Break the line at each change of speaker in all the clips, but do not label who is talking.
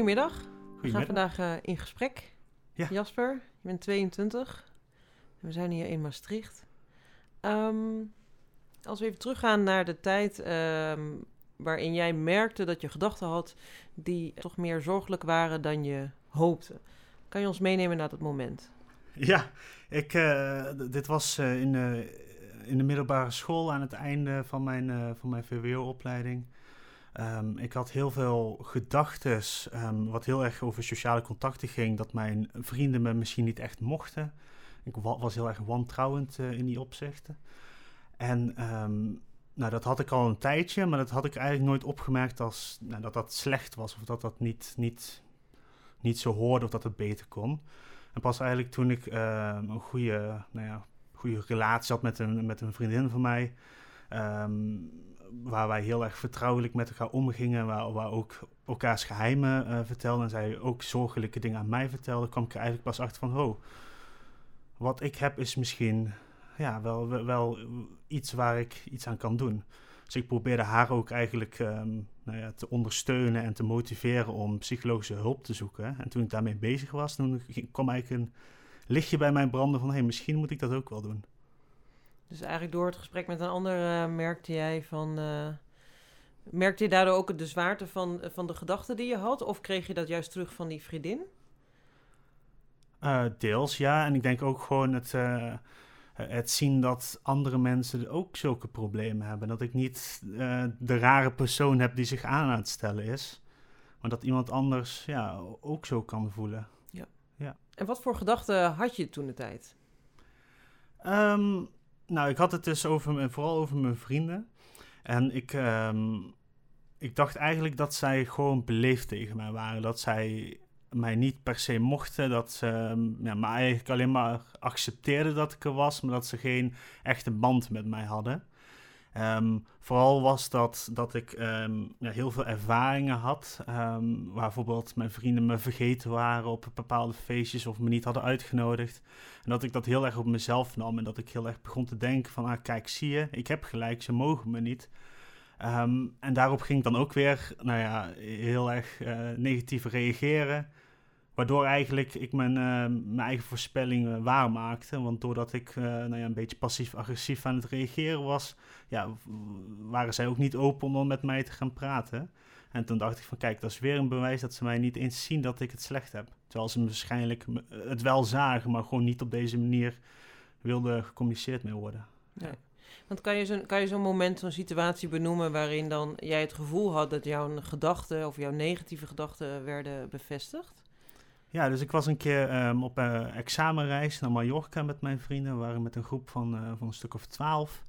goedemiddag. We gaan vandaag eh, in gesprek.
Ja.
Jasper, je bent 22. En we zijn hier in Maastricht. Ehm, als we even teruggaan naar de tijd ehm, waarin jij merkte dat je gedachten had die toch meer zorgelijk waren dan je hoopte. Kan je ons meenemen naar dat moment?
Ja, ik, eh, dit was eh, in, de, in de middelbare school aan het einde van mijn, van mijn VWO-opleiding. Ehm, ik had heel veel gedachten, wat heel erg over sociale contacten ging, dat mijn vrienden me misschien niet echt mochten. Ik wa- was heel erg wantrouwend eh, in die opzichten. En ehm, nou, dat had ik al een tijdje, maar dat had ik eigenlijk nooit opgemerkt als nou, dat dat slecht was of dat dat niet, niet, niet zo hoorde of dat het beter kon. En pas eigenlijk toen ik ehm, een goede, nou ja, goede relatie had met een, met een vriendin van mij, ehm, waar wij heel erg vertrouwelijk met elkaar omgingen, waar, waar ook elkaars geheimen eh, vertelden en zij ook zorgelijke dingen aan mij vertelde, kwam ik er eigenlijk pas achter van, oh, wat ik heb is misschien ja, wel, wel, iets waar ik iets aan kan doen. Dus ik probeerde haar ook eigenlijk ehm, nou ja, te ondersteunen en te motiveren om psychologische hulp te zoeken. En toen ik daarmee bezig was, toen kwam eigenlijk een lichtje bij mij branden van... hé, hey, misschien moet ik dat ook wel doen.
Dus eigenlijk door het gesprek met een ander eh, merkte jij van... eh, merkte je daardoor ook de zwaarte van, van de gedachten die je had? Of kreeg je dat juist terug van die vriendin?
Eh, deels, ja. En ik denk ook gewoon het, eh, het zien dat andere mensen ook zulke problemen hebben. Dat ik niet eh, de rare persoon heb die zich aan aan het stellen is. Maar dat iemand anders ja, ook zo kan voelen.
En wat voor gedachten had je toen de tijd?
Ehm, nou, ik had het dus over, vooral over mijn vrienden. En ik, ehm, ik dacht eigenlijk dat zij gewoon beleefd tegen mij waren. Dat zij mij niet per se mochten. Dat ze ehm, ja, me eigenlijk alleen maar accepteerden dat ik er was. Maar dat ze geen echte band met mij hadden. Ehm, vooral was dat dat ik ehm, ja, heel veel ervaringen had. ehm, waar bijvoorbeeld mijn vrienden me vergeten waren op bepaalde feestjes of me niet hadden uitgenodigd. En dat ik dat heel erg op mezelf nam en dat ik heel erg begon te denken van, ah, kijk, zie je, ik heb gelijk, ze mogen me niet. En daarop ging ik dan ook weer, nou ja, heel erg eh, negatief reageren. Waardoor eigenlijk ik mijn, eh, mijn eigen voorspellingen waar maakte. Want doordat ik eh, nou ja, een beetje passief-agressief aan het reageren was, ja, waren zij ook niet open om met mij te gaan praten. En toen dacht ik van kijk, dat is weer een bewijs dat ze mij niet eens zien dat ik het slecht heb. Terwijl ze waarschijnlijk me- het wel zagen, maar gewoon niet op deze manier wilden gecommuniceerd mee worden.
Ja. Want kan je zo'n kan je zo'n moment, zo'n situatie benoemen waarin dan jij het gevoel had dat jouw gedachten of jouw negatieve gedachten werden bevestigd?
Ja, dus ik was een keer ehm, op een examenreis naar Mallorca met mijn vrienden. We waren met een groep van, eh, van een stuk of twaalf.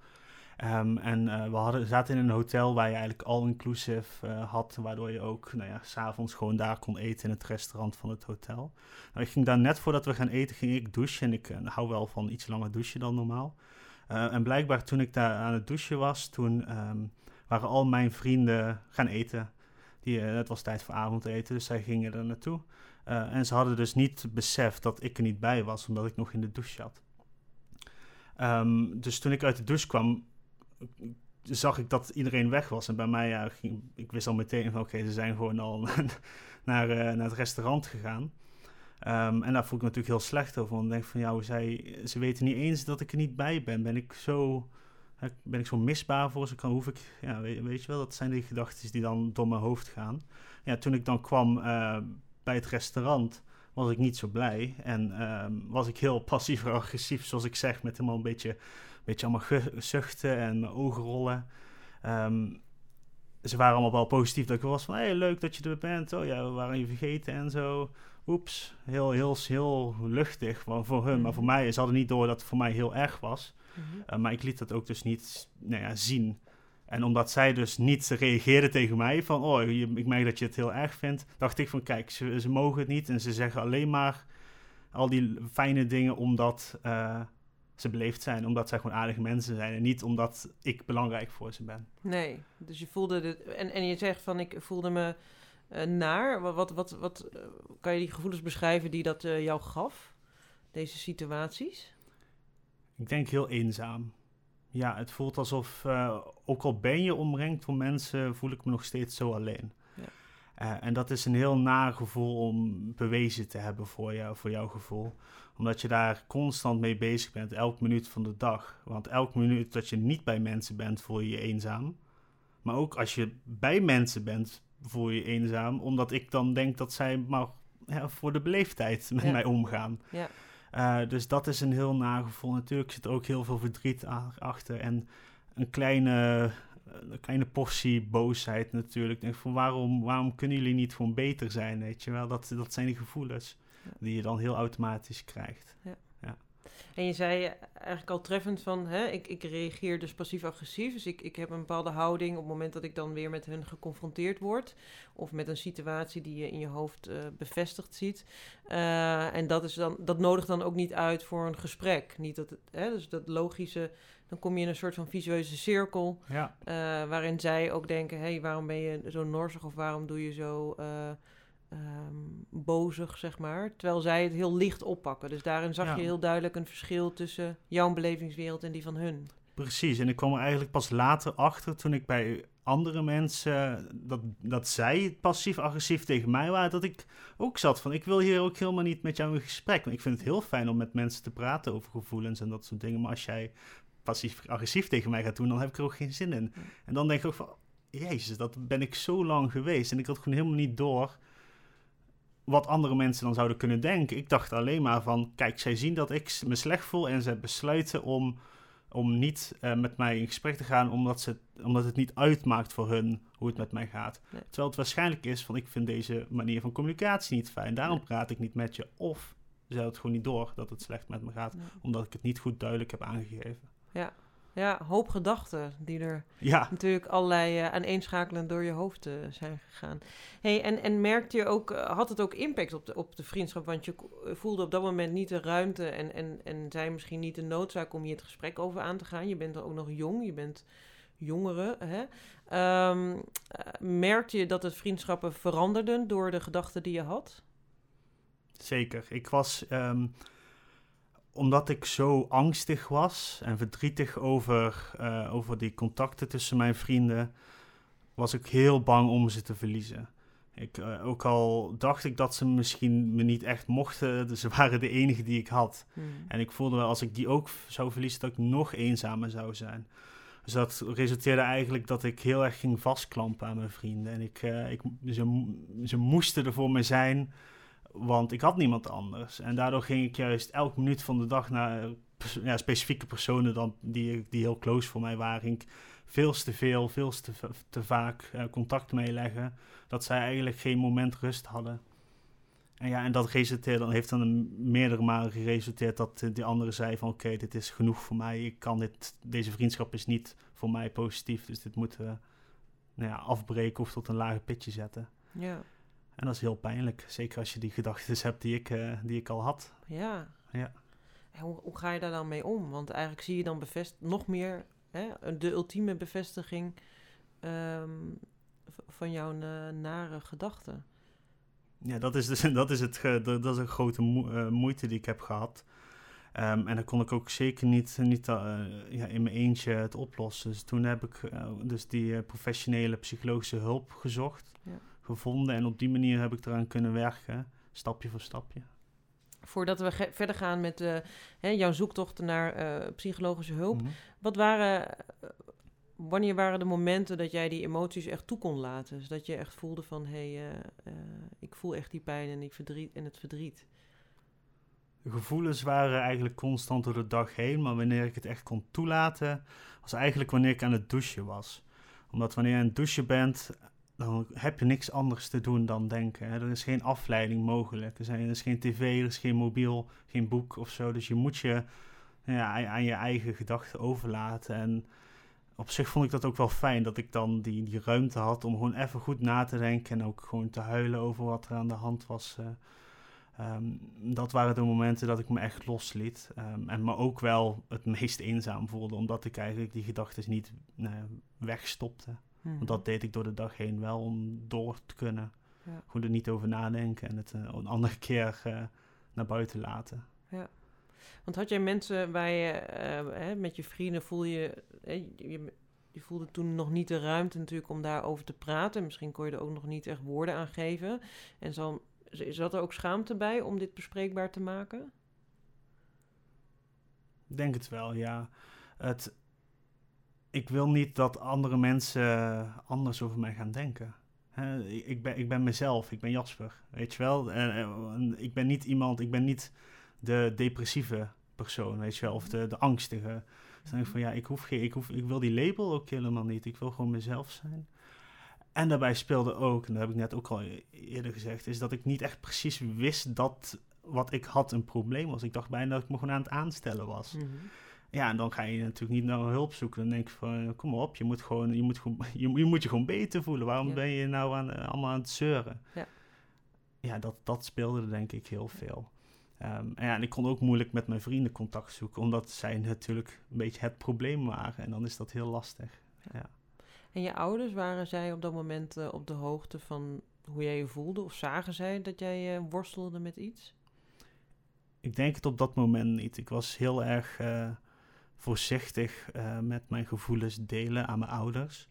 Ehm, en eh, we hadden, zaten in een hotel waar je eigenlijk all-inclusive eh, had, waardoor je ook nou ja, s'avonds gewoon daar kon eten in het restaurant van het hotel. Nou, ik ging daar net voordat we gaan eten, ging ik douchen. En ik eh, hou wel van iets langer douchen dan normaal. Eh, en blijkbaar toen ik daar aan het douchen was, toen ehm, waren al mijn vrienden gaan eten. Die, eh, het was tijd voor avondeten, dus zij gingen er naartoe. Eh, en ze hadden dus niet beseft dat ik er niet bij was, omdat ik nog in de douche zat. Ehm, dus toen ik uit de douche kwam, zag ik dat iedereen weg was. En bij mij, ja, ging, ik wist al meteen van oké, ze zijn gewoon al naar, eh, naar het restaurant gegaan. Ehm, en daar voel ik natuurlijk heel slecht over. Want ik denk van ja, zij, ze weten niet eens dat ik er niet bij ben. Ben ik zo, ben ik zo misbaar voor ze? Kan, hoef ik, ja, weet, weet je wel, dat zijn die gedachten die dan door mijn hoofd gaan. Ja, toen ik dan kwam eh, bij het restaurant, was ik niet zo blij. En ehm, was ik heel passief-agressief, zoals ik zeg, met helemaal een beetje, beetje allemaal zuchten en mijn ogen rollen. Ehm, ze waren allemaal wel positief dat ik was van, hey, leuk dat je er bent. Oh ja, we waren je vergeten en zo. Oeps, heel, heel, heel luchtig voor, voor hun. Maar voor mij, ze hadden niet door dat het voor mij heel erg was. Uh, maar ik liet dat ook dus niet nou ja, zien. En omdat zij dus niet reageerde tegen mij van, oh, je, ik merk dat je het heel erg vindt, dacht ik van, kijk, ze, ze mogen het niet en ze zeggen alleen maar al die fijne dingen omdat uh, ze beleefd zijn, omdat zij gewoon aardige mensen zijn en niet omdat ik belangrijk voor ze ben.
Nee, dus je voelde dit, en, en je zegt van, ik voelde me uh, naar. Wat, wat, wat, wat uh, kan je die gevoelens beschrijven die dat jou gaf, deze situaties?
Ik denk heel eenzaam. Ja, het voelt alsof, uh, ook al ben je omringd door mensen, voel ik me nog steeds zo alleen.
Ja.
Eh, en dat is een heel naar gevoel om bewezen te hebben voor, jou, voor jouw gevoel. Omdat je daar constant mee bezig bent, elk minuut van de dag. Want elk minuut dat je niet bij mensen bent, voel je je eenzaam. Maar ook als je bij mensen bent, voel je je eenzaam. Omdat ik dan denk dat zij maar ja, voor de beleefdheid met
Ja.
mij omgaan.
Ja.
Eh, dus dat is een heel nagevoel. Natuurlijk zit er ook heel veel verdriet achter. En een kleine, een kleine portie boosheid natuurlijk. Denk van waarom, waarom kunnen jullie niet gewoon beter zijn? Weet je wel, dat, dat zijn die gevoelens
Ja.
die je dan heel automatisch krijgt.
En je zei eigenlijk al treffend van, hè, ik, ik reageer dus passief-agressief. Dus ik, ik heb een bepaalde houding op het moment dat ik dan weer met hun geconfronteerd word. Of met een situatie die je in je hoofd eh, bevestigd ziet. Eh, en dat, is dan, dat nodigt dan ook niet uit voor een gesprek. Niet dat het, hè, dus dat logische, dan kom je in een soort van visueuze cirkel.
Ja,
eh, waarin zij ook denken, hé, hey, waarom ben je zo norsig of waarom doe je zo ehm, bozig, zeg maar. Terwijl zij het heel licht oppakken. Dus daarin zag
Ja.
je heel duidelijk een verschil tussen jouw belevingswereld en die van hun.
precies. En ik kwam er eigenlijk pas later achter toen ik bij andere mensen, dat, dat zij passief-agressief tegen mij waren, dat ik ook zat van, ik wil hier ook helemaal niet met jou in gesprek. Want ik vind het heel fijn om met mensen te praten over gevoelens en dat soort dingen. Maar als jij passief-agressief tegen mij gaat doen, dan heb ik er ook geen zin in. En dan denk ik ook van, jezus, dat ben ik zo lang geweest. En ik had gewoon helemaal niet door wat andere mensen dan zouden kunnen denken. Ik dacht alleen maar van, kijk, zij zien dat ik me slecht voel en zij besluiten om, om niet eh, met mij in gesprek te gaan, omdat, ze, omdat het niet uitmaakt voor hun hoe het met mij gaat.
Nee.
Terwijl het waarschijnlijk is van, ik vind deze manier van communicatie niet fijn, daarom
Nee. praat
ik niet met je. Of ze het gewoon niet door dat het slecht met me gaat, omdat ik het niet goed duidelijk heb aangegeven.
Ja, hoop gedachten die er
Ja,
natuurlijk allerlei uh, aaneenschakelend door je hoofd uh, zijn gegaan. Hey, en, en merkte je ook, uh, had het ook impact op de, op de vriendschap? Want je voelde op dat moment niet de ruimte en, en, en zij misschien niet de noodzaak om hier het gesprek over aan te gaan. Je bent er ook nog jong, je bent jongere. Hè? Um, merkte je dat het vriendschappen veranderden door de gedachten die je had?
Zeker. Ik was, um, omdat ik zo angstig was en verdrietig over, uh, over die contacten tussen mijn vrienden, was ik heel bang om ze te verliezen. Ik, uh, ook al dacht ik dat ze misschien me niet echt mochten, ze waren de enige die ik had.
Hmm.
En ik voelde wel als ik die ook zou verliezen, dat ik nog eenzamer zou zijn. Dus dat resulteerde eigenlijk dat ik heel erg ging vastklampen aan mijn vrienden. En ik, uh, ik, ze, ze moesten er voor me zijn, want ik had niemand anders. En daardoor ging ik juist elke minuut van de dag naar ja, specifieke personen dan, die, die heel close voor mij waren. Ging veel te veel, veel te, vaak uh, contact meeleggen. Dat zij eigenlijk geen moment rust hadden. En ja, en dat resulteerde, heeft dan meerdere malen geresulteerd dat die andere zei van oké, dit is genoeg voor mij. Ik kan dit, deze vriendschap is niet voor mij positief, dus dit moeten we nou ja, afbreken of tot een lager pitje zetten.
Ja.
En dat is heel pijnlijk, zeker als je die gedachten hebt die ik, uh, die ik al had.
Ja.
ja.
En hoe, hoe, ga je daar dan mee om? Want eigenlijk zie je dan bevest nog meer hè, de ultieme bevestiging um, van jouw uh, nare gedachten.
Ja, dat is, dus, dat is, het, dat is een grote uh, moeite die ik heb gehad. Um, en dan kon ik ook zeker niet, niet uh, ja, in mijn eentje het oplossen. Dus toen heb ik uh, dus die professionele psychologische hulp gezocht,
ja.
Gevonden. En op die manier heb ik eraan kunnen werken, stapje voor stapje.
Voordat we verder gaan met uh, hè, jouw zoektocht naar uh, psychologische hulp.
Mhm.
Wat waren, uh, wanneer waren de momenten dat jij die emoties echt toe kon laten? Dus dat je echt voelde van, hé, hey, ik voel echt die pijn en, ik verdriet, en het verdriet.
De gevoelens waren eigenlijk constant door de dag heen, maar wanneer ik het echt kon toelaten, was eigenlijk wanneer ik aan het douchen was. Omdat wanneer je aan het douchen bent, dan heb je niks anders te doen dan denken. Er is geen afleiding mogelijk. Er, zijn, er is geen tv, er is geen mobiel, geen boek of zo. Dus je moet je ja, aan je eigen gedachten overlaten. En op zich vond ik dat ook wel fijn, dat ik dan die, die ruimte had om gewoon even goed na te denken en ook gewoon te huilen over wat er aan de hand was. Uh, um, dat waren de momenten dat ik me echt losliet. Um, en me ook wel het meest eenzaam voelde, omdat ik eigenlijk die gedachten niet uh, wegstopte.
Hmm.
Want dat deed ik door de dag heen wel om door te kunnen.
Ja.
Gewoon er niet over nadenken en het uh, een andere keer uh, naar buiten laten.
Ja. Want had jij mensen waar je hè, met je vrienden voel je, hè, je, je voelde toen nog niet de ruimte natuurlijk om daarover te praten. Misschien kon je er ook nog niet echt woorden aan geven. En zal, zat er ook schaamte bij om dit bespreekbaar te maken?
Ik denk het wel, ja. Het, ik wil niet dat andere mensen anders over mij gaan denken. ik, ben, ik ben mezelf, ik ben Jasper, weet je wel. En, ik ben niet iemand, ik ben niet de depressieve persoon, weet je wel, of de, de angstige. Dus dan denk ik van ja, ik, hoef geen, ik, hoef, ik wil die label ook helemaal niet. Ik wil gewoon mezelf zijn. En daarbij speelde ook, en dat heb ik net ook al eerder gezegd, is dat ik niet echt precies wist dat wat ik had een probleem was. Ik dacht bijna dat ik me gewoon aan het aanstellen was. Mhm. Ja, en dan ga je natuurlijk niet naar hulp zoeken. Dan denk je van, kom op, je moet, gewoon, je, moet gewoon, je, je moet je gewoon beter voelen. Waarom ben je nou aan, allemaal aan het zeuren? Ja, ja dat, dat speelde denk ik heel veel. Um, en, ja, en ik kon ook moeilijk met mijn vrienden contact zoeken, omdat zij natuurlijk een beetje het probleem waren. En dan is dat heel lastig. Ja.
En je ouders, waren zij op dat moment uh, op de hoogte van hoe jij je voelde? Of zagen zij dat jij uh, worstelde met iets?
Ik denk het op dat moment niet. Ik was heel erg uh, voorzichtig met mijn gevoelens delen aan mijn ouders.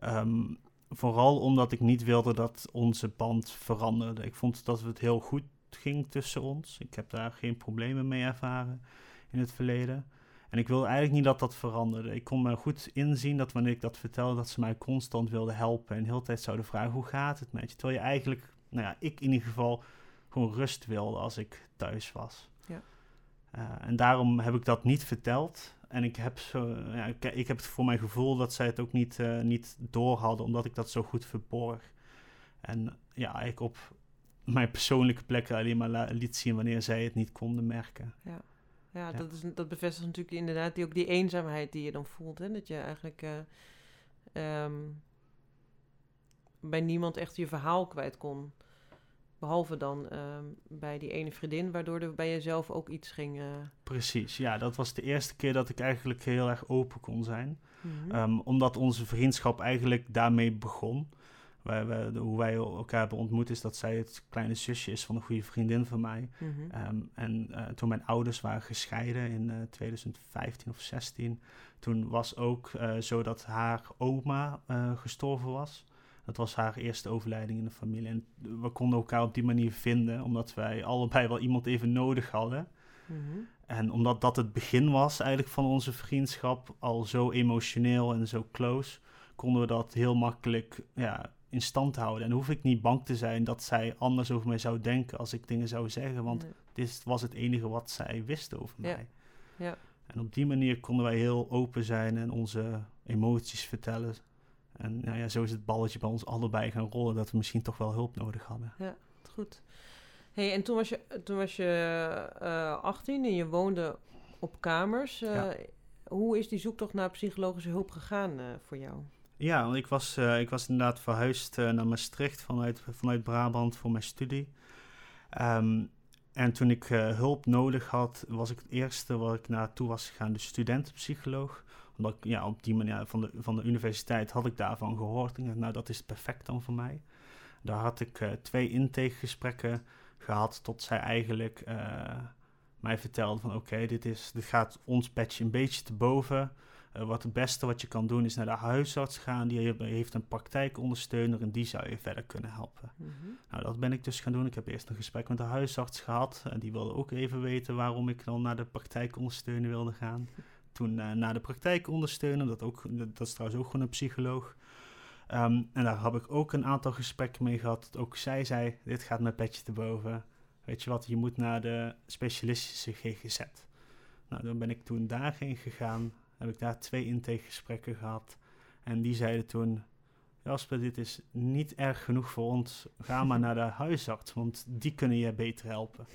Um, vooral omdat ik niet wilde dat onze band veranderde. Ik vond dat het heel goed ging tussen ons. Ik heb daar geen problemen mee ervaren in het verleden. En ik wilde eigenlijk niet dat dat veranderde. Ik kon me goed inzien dat wanneer ik dat vertelde, dat ze mij constant wilden helpen en de hele tijd zouden vragen: hoe gaat het met je? Terwijl je eigenlijk, nou ja, ik in ieder geval gewoon rust wilde als ik thuis was. Uh, en daarom heb ik dat niet verteld. En ik heb, zo, ja, ik, ik heb het voor mijn gevoel dat zij het ook niet, uh, niet door hadden, omdat ik dat zo goed verborg. En ja, ik op mijn persoonlijke plekken alleen maar liet zien wanneer zij het niet konden merken.
Ja, ja, Dat, is, dat bevestigt natuurlijk inderdaad die, ook die eenzaamheid die je dan voelt. Hè? Dat je eigenlijk uh, um, bij niemand echt je verhaal kwijt kon. Behalve dan um, bij die ene vriendin, waardoor er bij jezelf ook iets ging. Uh...
Precies, ja, dat was de eerste keer dat ik eigenlijk heel erg open kon zijn. Mm -hmm. um, omdat onze vriendschap eigenlijk daarmee begon. Wij, wij, hoe wij elkaar hebben ontmoet is dat zij het kleine zusje is van een goede vriendin van mij. Mhm. um, en uh, toen mijn ouders waren gescheiden in uh, 2015 of 16, toen was ook zo dat haar oma gestorven was. Dat was haar eerste overlijding in de familie. En we konden elkaar op die manier vinden, omdat wij allebei wel iemand even nodig hadden. Mm -hmm. En omdat dat het begin was eigenlijk van onze vriendschap, al zo emotioneel en zo close, konden we dat heel makkelijk ja, in stand houden. En hoef ik niet bang te zijn dat zij anders over mij zou denken als ik dingen zou zeggen. Want dit was het enige wat zij wist over mij. Ja. En op die manier konden wij heel open zijn en onze emoties vertellen. En nou ja, zo is het balletje bij ons allebei gaan rollen dat we misschien toch wel hulp nodig hadden.
Ja, goed. Hey, en toen was je, toen was je uh, eh, 18 en je woonde op kamers. Uh, Hoe is die zoektocht naar psychologische hulp gegaan uh, voor jou?
Ja, want ik was, ik was inderdaad verhuisd naar Maastricht vanuit, vanuit Brabant voor mijn studie. Um, en toen ik hulp nodig had, was ik het eerste waar ik naartoe was gegaan, de studentenpsycholoog. Omdat ik, ja, op die manier van de, van de universiteit had ik daarvan gehoord. En nou, dat is perfect dan voor mij. Daar had ik twee intakegesprekken gehad tot zij eigenlijk mij vertelde van oké, dit dit, dit gaat ons patch een beetje te boven. Uh, wat het beste wat je kan doen is naar de huisarts gaan. Die heeft een praktijkondersteuner en die zou je verder kunnen helpen. Mm -hmm. Nou, dat ben ik dus gaan doen. Ik heb eerst een gesprek met de huisarts gehad. En die wilde ook even weten waarom ik dan naar de praktijkondersteuner wilde gaan. Toen uh, naar de praktijkondersteuner, dat, ook, dat is trouwens ook gewoon een psycholoog. Um, en daar heb ik ook een aantal gesprekken mee gehad. Ook zij zei, dit gaat mijn petje te boven. Weet je wat, je moet naar de specialistische GGZ. Nou, dan ben ik toen daarheen gegaan heb ik daar twee intakegesprekken gehad. En die zeiden toen, Jasper, dit is niet erg genoeg voor ons. Ga maar naar de huisarts, want die kunnen je beter helpen.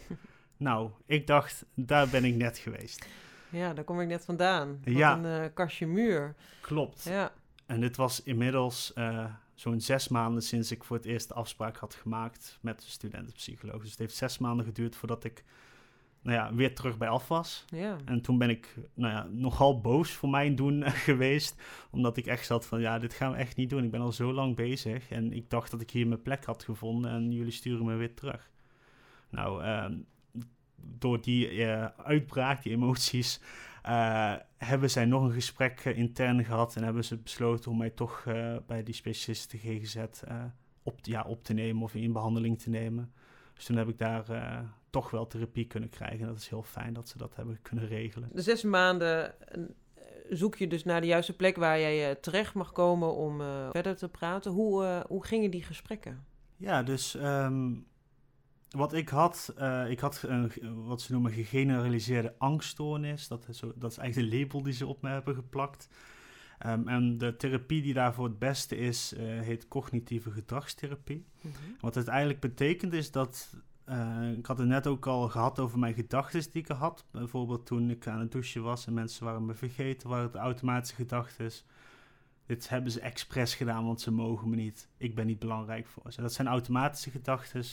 nou, ik dacht, daar ben ik net geweest.
Ja, daar kom ik net vandaan. Wat ja. een uh, kastje muur.
Klopt. Ja. En dit was inmiddels uh, zo'n zes maanden sinds ik voor het eerst de afspraak had gemaakt met de studentenpsycholoog. Dus het heeft zes maanden geduurd voordat ik nou ja, weer terug bij af was. Ja. En toen ben ik nou ja, nogal boos voor mijn doen geweest. Omdat ik echt zat van, ja, dit gaan we echt niet doen. Ik ben al zo lang bezig. En ik dacht dat ik hier mijn plek had gevonden. En jullie sturen me weer terug. Nou, uh, door die uh, uitbraak, die emoties... eh, hebben zij nog een gesprek eh, intern gehad en hebben ze besloten om mij toch bij die specialisten GGZ op, ja, op te nemen of in behandeling te nemen. Dus toen heb ik daar toch wel therapie kunnen krijgen. En dat is heel fijn dat ze dat hebben kunnen regelen.
De zes maanden zoek je dus naar de juiste plek waar jij terecht mag komen om verder te praten. Hoe, hoe gingen die gesprekken?
Ja, dus ehm, wat ik had, eh, ik had een, wat ze noemen gegeneraliseerde angststoornis. Dat is, dat is eigenlijk de label die ze op me hebben geplakt. Ehm, en de therapie die daarvoor het beste is, eh, heet cognitieve gedragstherapie. Wat het eigenlijk betekent is dat. eh, ik had het net ook al gehad over mijn gedachten die ik had. Bijvoorbeeld toen ik aan het douchen was en mensen waren me vergeten, waren het automatische gedachten. Dit hebben ze expres gedaan, want ze mogen me niet. Ik ben niet belangrijk voor ze. Dat zijn automatische gedachten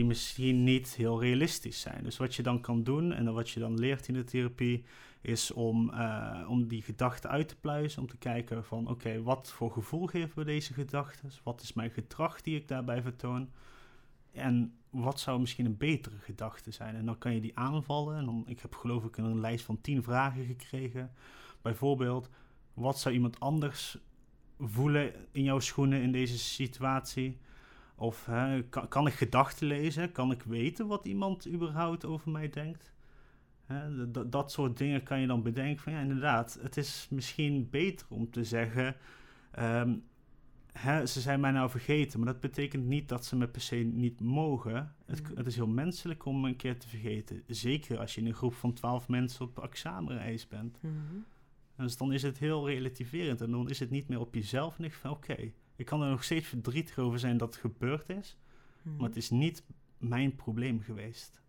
die misschien niet heel realistisch zijn. Dus wat je dan kan doen en wat je dan leert in de therapie, is om, eh, om die gedachten uit te pluizen. Om te kijken van oké, wat voor gevoel geven we deze gedachten? Wat is mijn gedrag die ik daarbij vertoon? En wat zou misschien een betere gedachte zijn? En dan kan je die aanvallen. En dan, ik heb geloof ik een lijst van tien vragen gekregen. Bijvoorbeeld, wat zou iemand anders voelen in jouw schoenen in deze situatie? Of hè, kan, kan ik gedachten lezen? Kan ik weten wat iemand überhaupt over mij denkt? Hè, dat soort dingen kan je dan bedenken van ja, inderdaad, het is misschien beter om te zeggen, ehm, hè, ze zijn mij nou vergeten, maar dat betekent niet dat ze me per se niet mogen. Het,
Mhm.
het is heel menselijk om een keer te vergeten, zeker als je in een groep van twaalf mensen op examenreis bent.
Mhm.
Dus dan is het heel relativerend en dan is het niet meer op jezelf en ik van oké, ik kan er nog steeds verdrietig over zijn dat het gebeurd is,
Mhm.
maar het is niet mijn probleem geweest.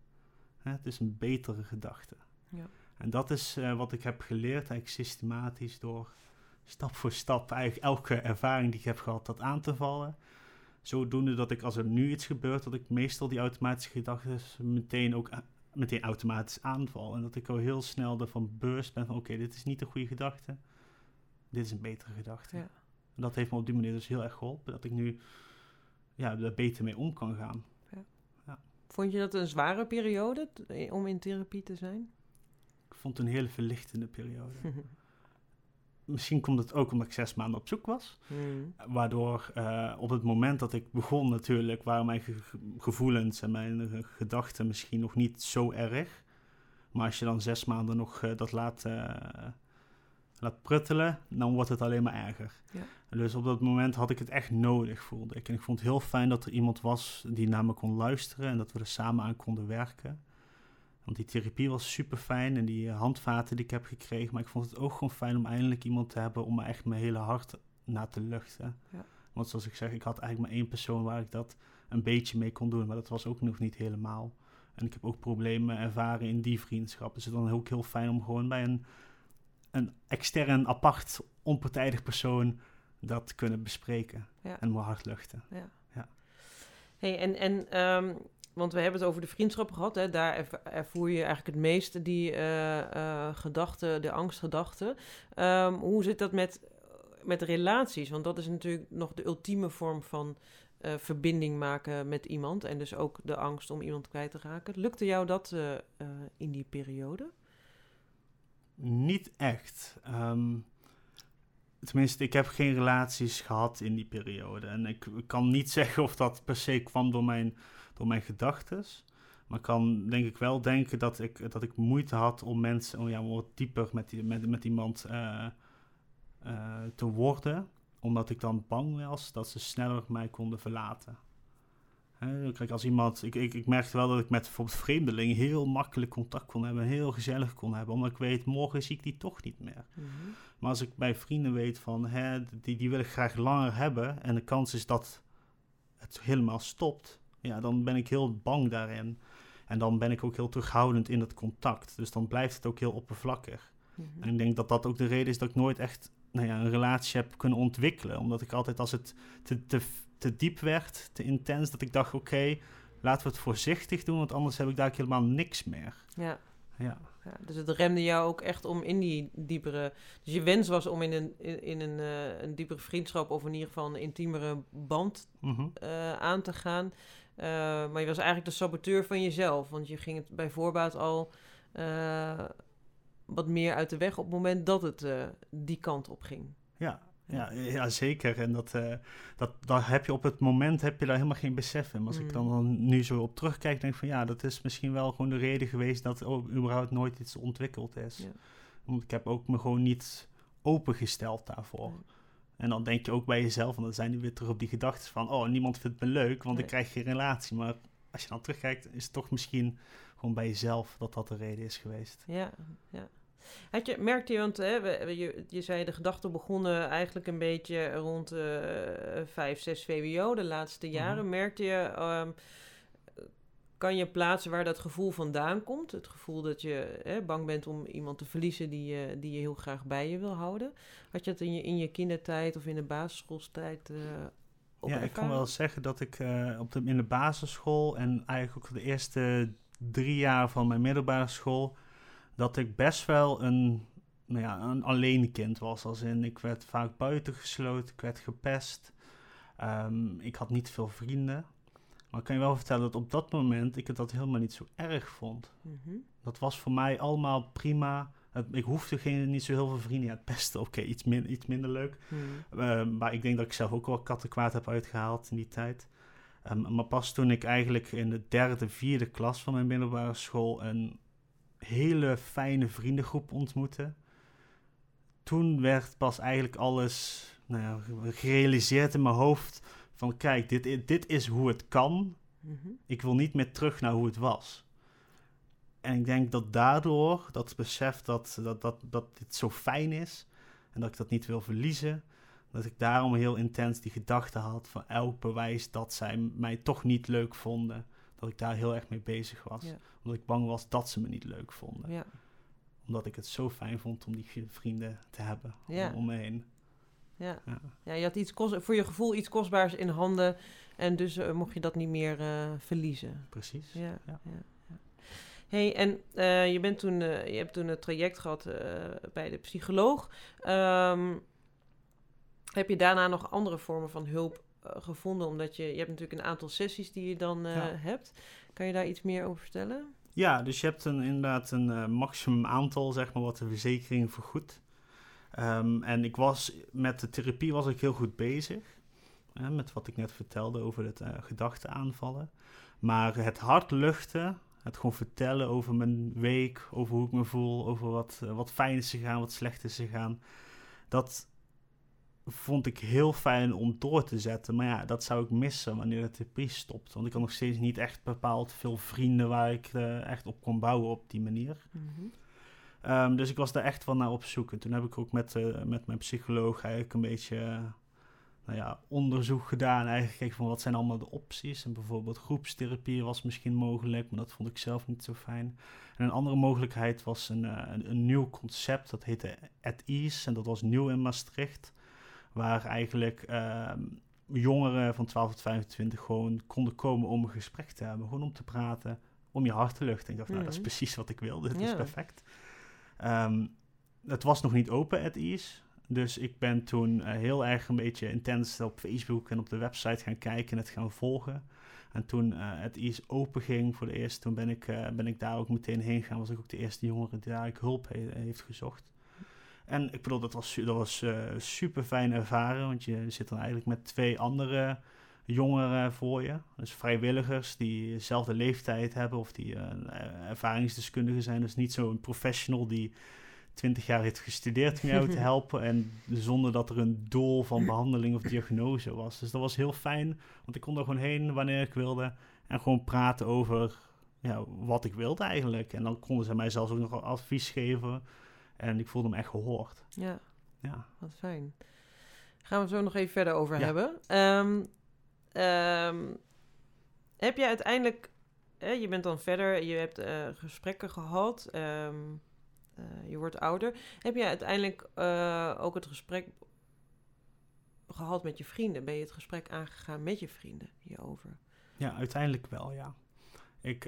Hè, het is een betere gedachte.
Ja.
En dat is eh, wat ik heb geleerd, eigenlijk systematisch door stap voor stap eigenlijk elke ervaring die ik heb gehad, dat aan te vallen. Zodoende dat ik als er nu iets gebeurt, dat ik meestal die automatische gedachten meteen ook meteen automatisch aanval. En dat ik al heel snel ervan bewust ben van oké, dit is niet een goede gedachte. Dit is een betere gedachte.
Ja.
Dat heeft me op die manier dus heel erg geholpen. Dat ik nu ja, er beter mee om kan gaan.
Vond je dat een zware periode eh, om in therapie te zijn?
Ik vond het een hele verlichtende periode. Misschien komt het ook omdat ik zes maanden op zoek was.
Mhm.
Waardoor eh, op het moment dat ik begon natuurlijk... waren mijn ge- ge- gevoelens en mijn gedachten misschien nog niet zo erg. Maar als je dan zes maanden nog eh, dat laat, laat pruttelen... dan wordt het alleen maar erger.
Ja.
Dus op dat moment had ik het echt nodig, voelde ik. En ik vond het heel fijn dat er iemand was die naar me kon luisteren... en dat we er samen aan konden werken. Want die therapie was super fijn en die handvaten die ik heb gekregen. Maar ik vond het ook gewoon fijn om eindelijk iemand te hebben om me echt mijn hele hart na te luchten.
Ja.
Want zoals ik zeg, ik had eigenlijk maar één persoon waar ik dat een beetje mee kon doen. Maar dat was ook nog niet helemaal. En ik heb ook problemen ervaren in die vriendschap. Dus het dan ook heel fijn om gewoon bij een, een extern, apart, onpartijdig persoon dat kunnen bespreken.
Ja.
En mijn hart luchten.
Hey, en, en ehm, want we hebben het over de vriendschappen gehad. Hè? Daar erv- ervoer je eigenlijk het meeste die eh, eh, gedachten, de angstgedachten. Ehm, hoe zit dat met, met relaties? Want dat is natuurlijk nog de ultieme vorm van eh, verbinding maken met iemand. En dus ook de angst om iemand kwijt te raken. Lukte jou dat in die periode?
Niet echt. Ehm, tenminste, ik heb geen relaties gehad in die periode. En ik, kan niet zeggen of dat per se kwam door mijn, door mijn gedachten. Maar ik kan denk ik wel denken dat ik, dat ik moeite had om mensen, om ja, om wat dieper met, die, met, met iemand eh, te worden. Omdat ik dan bang was dat ze sneller mij konden verlaten. Kijk, als iemand, ik, ik, ik merkte wel dat ik met bijvoorbeeld vreemdelingen heel makkelijk contact kon hebben, heel gezellig kon hebben, omdat ik weet, morgen zie ik die toch niet meer. Maar als ik bij vrienden weet van, hè, die, die wil ik graag langer hebben en de kans is dat het helemaal stopt, ja, dan ben ik heel bang daarin. En dan ben ik ook heel terughoudend in dat contact. Dus dan blijft het ook heel oppervlakkig.
Mhm.
En ik denk dat dat ook de reden is dat ik nooit echt nou ja, een relatie heb kunnen ontwikkelen. Omdat ik altijd als het te, te, te diep werd, te intens, dat ik dacht, oké, laten we het voorzichtig doen, want anders heb ik daar helemaal niks meer.
Ja.
Ja.
Ja, dus het remde jou ook echt om in die diepere... Dus je wens was om in een, in, in een, eh, een diepere vriendschap... of in ieder geval een intiemere band
Mhm.
eh, aan te gaan. Eh, maar je was eigenlijk de saboteur van jezelf. Want je ging het bij voorbaat al... wat meer uit de weg op het moment dat het die kant op ging.
Ja, ja, ja, zeker. En dat, uh, dat, daar heb je op het moment heb je daar helemaal geen besef in. Als ik dan,
Mm.
dan nu zo op terugkijk, denk ik van ja, dat is misschien wel gewoon de reden geweest dat er überhaupt nooit iets ontwikkeld is.
Ja.
Want ik heb ook me gewoon niet opengesteld daarvoor. En dan denk je ook bij jezelf, en dan zijn die weer terug op die gedachten van, oh, niemand vindt me leuk, want ik krijg geen relatie. Maar als je dan terugkijkt, is het toch misschien gewoon bij jezelf dat dat de reden is geweest.
Ja, ja. Had je, merkte je, want hè, je, je zei de gedachten begonnen eigenlijk een beetje rond eh 5, 6 VWO, de laatste jaren.
Mhm.
Merkte je, ehm, kan je plaatsen waar dat gevoel vandaan komt? Het gevoel dat je hè, bang bent om iemand te verliezen die je, die je heel graag bij je wil houden. Had je dat in je, in je kindertijd of in de basisschoolstijd eh ook
ja, ik kan wel zeggen dat ik eh, op de, in de basisschool en eigenlijk ook de eerste drie jaar van mijn middelbare school, dat ik best wel een, nou ja, een alleen kind was. Als in, ik werd vaak buitengesloten, ik werd gepest. Ehm, ik had niet veel vrienden. Maar ik kan je wel vertellen dat op dat moment ik het dat helemaal niet zo erg vond.
Mhm.
Dat was voor mij allemaal prima. Het- ik hoefde geen, niet zo heel veel vrienden. Ja, het pesten, oké, iets, min, iets minder leuk.
Mhm.
Uh, maar ik denk dat ik zelf ook wel kattenkwaad heb uitgehaald in die tijd. Um, maar pas toen ik eigenlijk in de derde, vierde klas van mijn middelbare school een hele fijne vriendengroep ontmoette. Toen werd pas eigenlijk alles nou ja, gerealiseerd in mijn hoofd. Van kijk, dit, dit is hoe het kan.
Mhm.
Ik wil niet meer terug naar hoe het was. En ik denk dat daardoor, dat besef dat, dat, dat, dat dit zo fijn is en dat ik dat niet wil verliezen, dat ik daarom heel intens die gedachte had van elk bewijs dat zij mij toch niet leuk vonden, dat ik daar heel erg mee bezig was.
Ja.
Omdat ik bang was dat ze me niet leuk vonden.
Ja.
Omdat ik het zo fijn vond om die vrienden te hebben
Ja.
om, me heen.
Ja.
Ja.
ja, je had iets kost, voor je gevoel iets kostbaars in handen en dus eh, mocht je dat niet meer eh, verliezen.
Precies.
Ja, Hey, en eh, je, bent toen, je hebt toen het traject gehad eh, bij de psycholoog. Ehm, heb je daarna nog andere vormen van hulp gevonden? Omdat je, je hebt natuurlijk een aantal sessies die je dan eh,
Ja.
hebt. Kan je daar iets meer over vertellen?
Ja, dus je hebt een, inderdaad een eh, maximum aantal, zeg maar, wat de verzekering vergoedt. Ehm, en ik was met de therapie was ik heel goed bezig. Hè, met wat ik net vertelde over het eh gedachteaanvallen. Maar het hard luchten, het gewoon vertellen over mijn week, over hoe ik me voel, over wat, eh, wat fijn is gegaan, wat slecht is gegaan. Dat vond ik heel fijn om door te zetten. Maar ja, dat zou ik missen wanneer de therapie stopt. Want ik had nog steeds niet echt bepaald veel vrienden waar ik eh, echt op kon bouwen op die manier.
Mhm.
Ehm, dus ik was daar echt wel naar op zoek. En toen heb ik ook met, eh, met mijn psycholoog eigenlijk een beetje eh, nou ja, onderzoek gedaan. Eigenlijk gekeken van wat zijn allemaal de opties. En bijvoorbeeld groepstherapie was misschien mogelijk, maar dat vond ik zelf niet zo fijn. En een andere mogelijkheid was een, een, een nieuw concept, dat heette At Ease. En dat was nieuw in Maastricht. Waar eigenlijk ehm, jongeren van 12 tot 25 gewoon konden komen om een gesprek te hebben. Gewoon om te praten, om je hart te luchten. En ik dacht, nou, dat is
Mhm.
precies wat ik wilde. Dit is perfect. Ehm, het was nog niet open at ease. Dus ik ben toen eh, heel erg een beetje intens op Facebook en op de website gaan kijken en het gaan volgen. En toen eh het ease open ging voor de eerste, toen ben ik, eh, ben ik daar ook meteen heen gegaan. Was ik ook de eerste jongere die daar hulp he- heeft gezocht. En ik bedoel, dat was, dat was eh, super fijn ervaren, want je zit dan eigenlijk met twee andere jongeren voor je. Dus vrijwilligers die dezelfde leeftijd hebben of die eh, ervaringsdeskundigen zijn. Dus niet zo'n professional die 20 jaar heeft gestudeerd om jou te helpen en zonder dat er een doel van behandeling of diagnose was. Dus dat was heel fijn, want ik kon er gewoon heen wanneer ik wilde en gewoon praten over ja, wat ik wilde eigenlijk. En dan konden ze mij zelfs ook nog advies geven en ik voelde me echt gehoord.
Ja,
Ja.
wat fijn. Gaan we het zo nog even verder over
Ja.
hebben. Ehm, ehm, heb je uiteindelijk, je bent dan verder, je hebt eh, gesprekken gehad, ehm, eh, je wordt ouder. Heb je uiteindelijk eh, ook het gesprek gehad met je vrienden? Ben je het gesprek aangegaan met je vrienden hierover?
Ja, uiteindelijk wel, ja. Ik,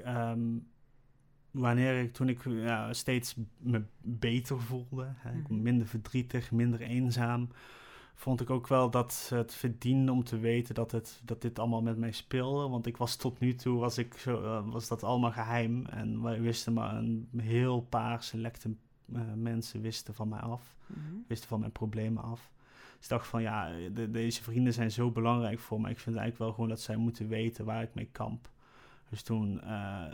wanneer ik, toen ik ja, steeds me beter voelde, hè,
Mhm.
minder verdrietig, minder eenzaam, vond ik ook wel dat het verdiende om te weten dat, het, dat dit allemaal met mij speelde. Want ik was tot nu toe, was, ik zo, eh, was dat allemaal geheim. En wij wisten maar een heel paar selecte eh, mensen wisten van mij af,
Mhm.
wisten van mijn problemen af. Dus ik dacht van ja, de- deze vrienden zijn zo belangrijk voor mij. Ik vind eigenlijk wel gewoon dat zij moeten weten waar ik mee kamp. Dus toen, eh,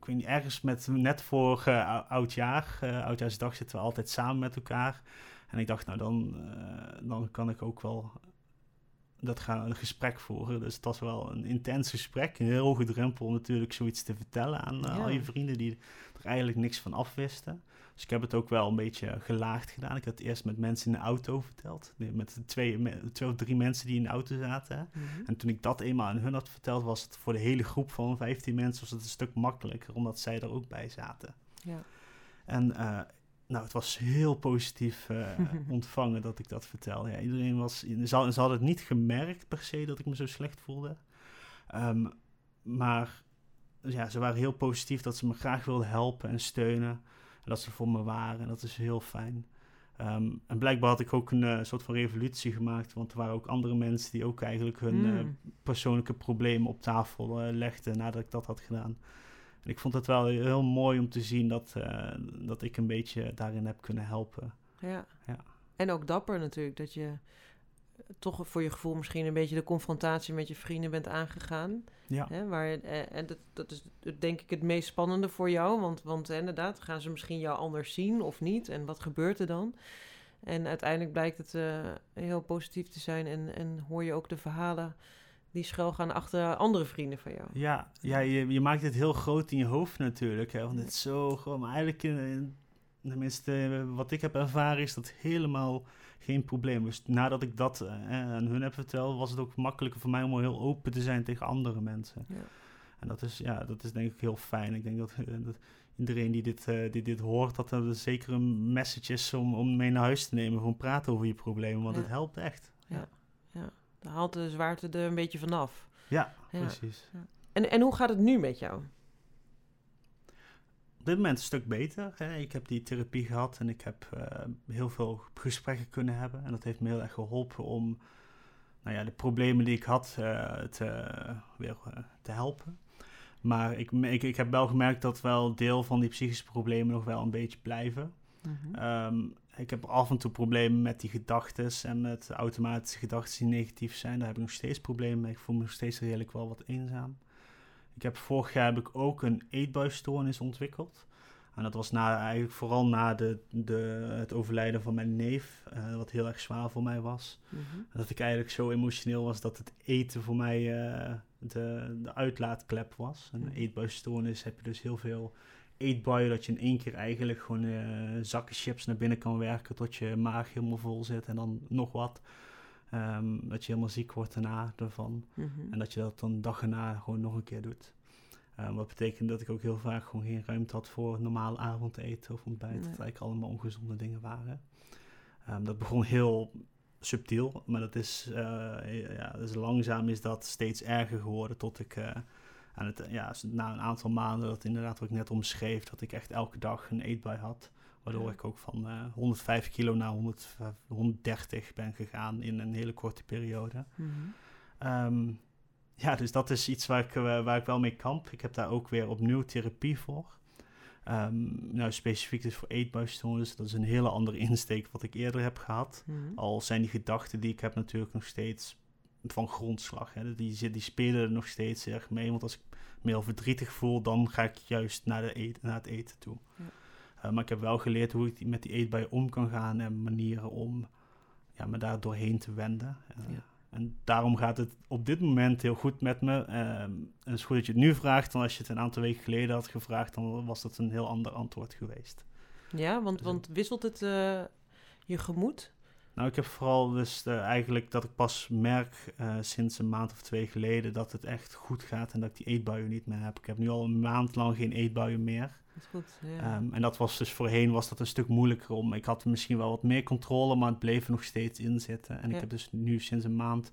ik weet niet, ergens met, net voor eh, ou- oudjaar, eh oudjaarsdag zitten we altijd samen met elkaar. En ik dacht, nou dan, eh, dan kan ik ook wel dat gaan, een gesprek voeren. Dus het was wel een intens gesprek. Een heel hoge drempel om natuurlijk zoiets te vertellen aan eh,
Ja.
al je vrienden die er eigenlijk niks van afwisten. Dus ik heb het ook wel een beetje gelaagd gedaan. Ik had het eerst met mensen in de auto verteld. Met twee, twee of drie mensen die in de auto zaten.
Mhm.
En toen ik dat eenmaal aan hun had verteld, was het voor de hele groep van 15 mensen was het een stuk makkelijker, omdat zij er ook bij zaten.
Ja.
En eh, nou, het was heel positief eh, ontvangen dat ik dat vertelde. Ja, iedereen was, ze hadden, ze hadden het niet gemerkt per se dat ik me zo slecht voelde. Ehm, maar ja, ze waren heel positief dat ze me graag wilden helpen en steunen. En dat ze voor me waren. En dat is heel fijn. Ehm, en blijkbaar had ik ook een eh, soort van revolutie gemaakt. Want er waren ook andere mensen die ook eigenlijk hun eh,
Mm.
persoonlijke problemen op tafel eh, legden nadat ik dat had gedaan. En ik vond het wel heel mooi om te zien dat, dat ik een beetje daarin heb kunnen helpen.
Ja.
Ja.
En ook dapper natuurlijk, dat je toch voor je gevoel misschien een beetje de confrontatie met je vrienden bent aangegaan.
Ja,
Hè, waar, eh, en dat, dat is denk ik het meest spannende voor jou, want, want eh, inderdaad, gaan ze misschien jou anders zien of niet? En wat gebeurt er dan? En uiteindelijk blijkt het eh, heel positief te zijn en, en hoor je ook de verhalen die schuilgaan achter andere vrienden van jou.
ja, ja je, je maakt het heel groot in je hoofd natuurlijk. Hè, want het is zo gewoon. Maar eigenlijk, in, in- tenminste, eh, wat ik heb ervaren, is dat helemaal geen probleem. Dus nadat ik dat eh, aan hun heb verteld, was het ook makkelijker voor mij om heel open te zijn tegen andere mensen.
Ja.
En dat is, ja, dat is denk ik heel fijn. Ik denk dat, eh, dat iedereen die dit, eh, die dit hoort, dat er zeker een message is om, om mee naar huis te nemen. Gewoon praten over je problemen, want
Ja.
het helpt echt.
Ja. Daar haalt de zwaarte er een beetje vanaf.
Ja,
Ja.
precies.
En, en hoe gaat het nu met jou?
Dit moment een stuk beter. Hè. Ik heb die therapie gehad en ik heb eh, heel veel gesprekken kunnen hebben. En dat heeft me heel erg geholpen om nou ja, de problemen die ik had eh, te, weer eh, te helpen. Maar ik, ik heb wel gemerkt dat wel deel van die psychische problemen nog wel een beetje blijven.
Mhm.
Ehm, ik heb af en toe problemen met die gedachten en met automatische gedachten die negatief zijn. Daar heb ik nog steeds problemen mee. Ik voel me nog steeds redelijk wel wat eenzaam. Ik heb vorig jaar heb ik ook een eetbuisstoornis ontwikkeld. En dat was na, eigenlijk vooral na de, de, het overlijden van mijn neef, eh, wat heel erg zwaar voor mij was.
Mhm.
Dat ik eigenlijk zo emotioneel was dat het eten voor mij eh, de, de uitlaatklep was. Een
Mhm.
eetbuisstoornis heb je dus heel veel eetbuien dat je in één keer eigenlijk gewoon eh, zakken chips naar binnen kan werken tot je maag helemaal vol zit en dan nog wat. Ehm, dat je helemaal ziek wordt daarna ervan.
Mhm.
En dat je dat dan dag erna gewoon nog een keer doet. Ehm, wat betekent dat ik ook heel vaak gewoon geen ruimte had voor normaal avondeten of ontbijt.
Nee.
Dat eigenlijk allemaal ongezonde dingen waren. Ehm, dat begon heel subtiel, maar dat is, eh, ja, dus langzaam is dat steeds erger geworden tot ik eh, aan het, ja, na een aantal maanden, dat inderdaad wat ik net omschreef, dat ik echt elke dag een eetbui had. Waardoor ik ook van eh 105 kilo naar 100, 130 ben gegaan in een hele korte periode.
Mhm.
Ehm, ja, dus dat is iets waar ik, eh, waar ik wel mee kamp. Ik heb daar ook weer opnieuw therapie voor. Ehm, nou, specifiek dus voor eetbuisstoornis. Dat is een hele andere insteek wat ik eerder heb gehad.
Mhm.
Al zijn die gedachten die ik heb natuurlijk nog steeds van grondslag. Hè. Die, die spelen er nog steeds erg mee. Want als ik me heel verdrietig voel, dan ga ik juist naar, de eet, naar het eten toe.
Ja.
Eh, maar ik heb wel geleerd hoe ik met die eetbuien om kan gaan en manieren om ja, me daar doorheen te wenden. Eh,
Ja.
En daarom gaat het op dit moment heel goed met me. Ehm, en het is goed dat je het nu vraagt, dan als je het een aantal weken geleden had gevraagd, dan was dat een heel ander antwoord geweest.
Ja, want,
Dus-
want wisselt het eh, je gemoed?
Nou, ik heb vooral dus eh, eigenlijk dat ik pas merk eh, sinds een maand of twee geleden dat het echt goed gaat en dat ik die eetbuien niet meer heb. Ik heb nu al een maand lang geen eetbuien meer.
Dat is goed. Ja.
Ehm, en dat was dus voorheen was dat een stuk moeilijker om. Ik had misschien wel wat meer controle, maar het bleef er nog steeds in zitten. En
Ja.
ik heb dus nu sinds een maand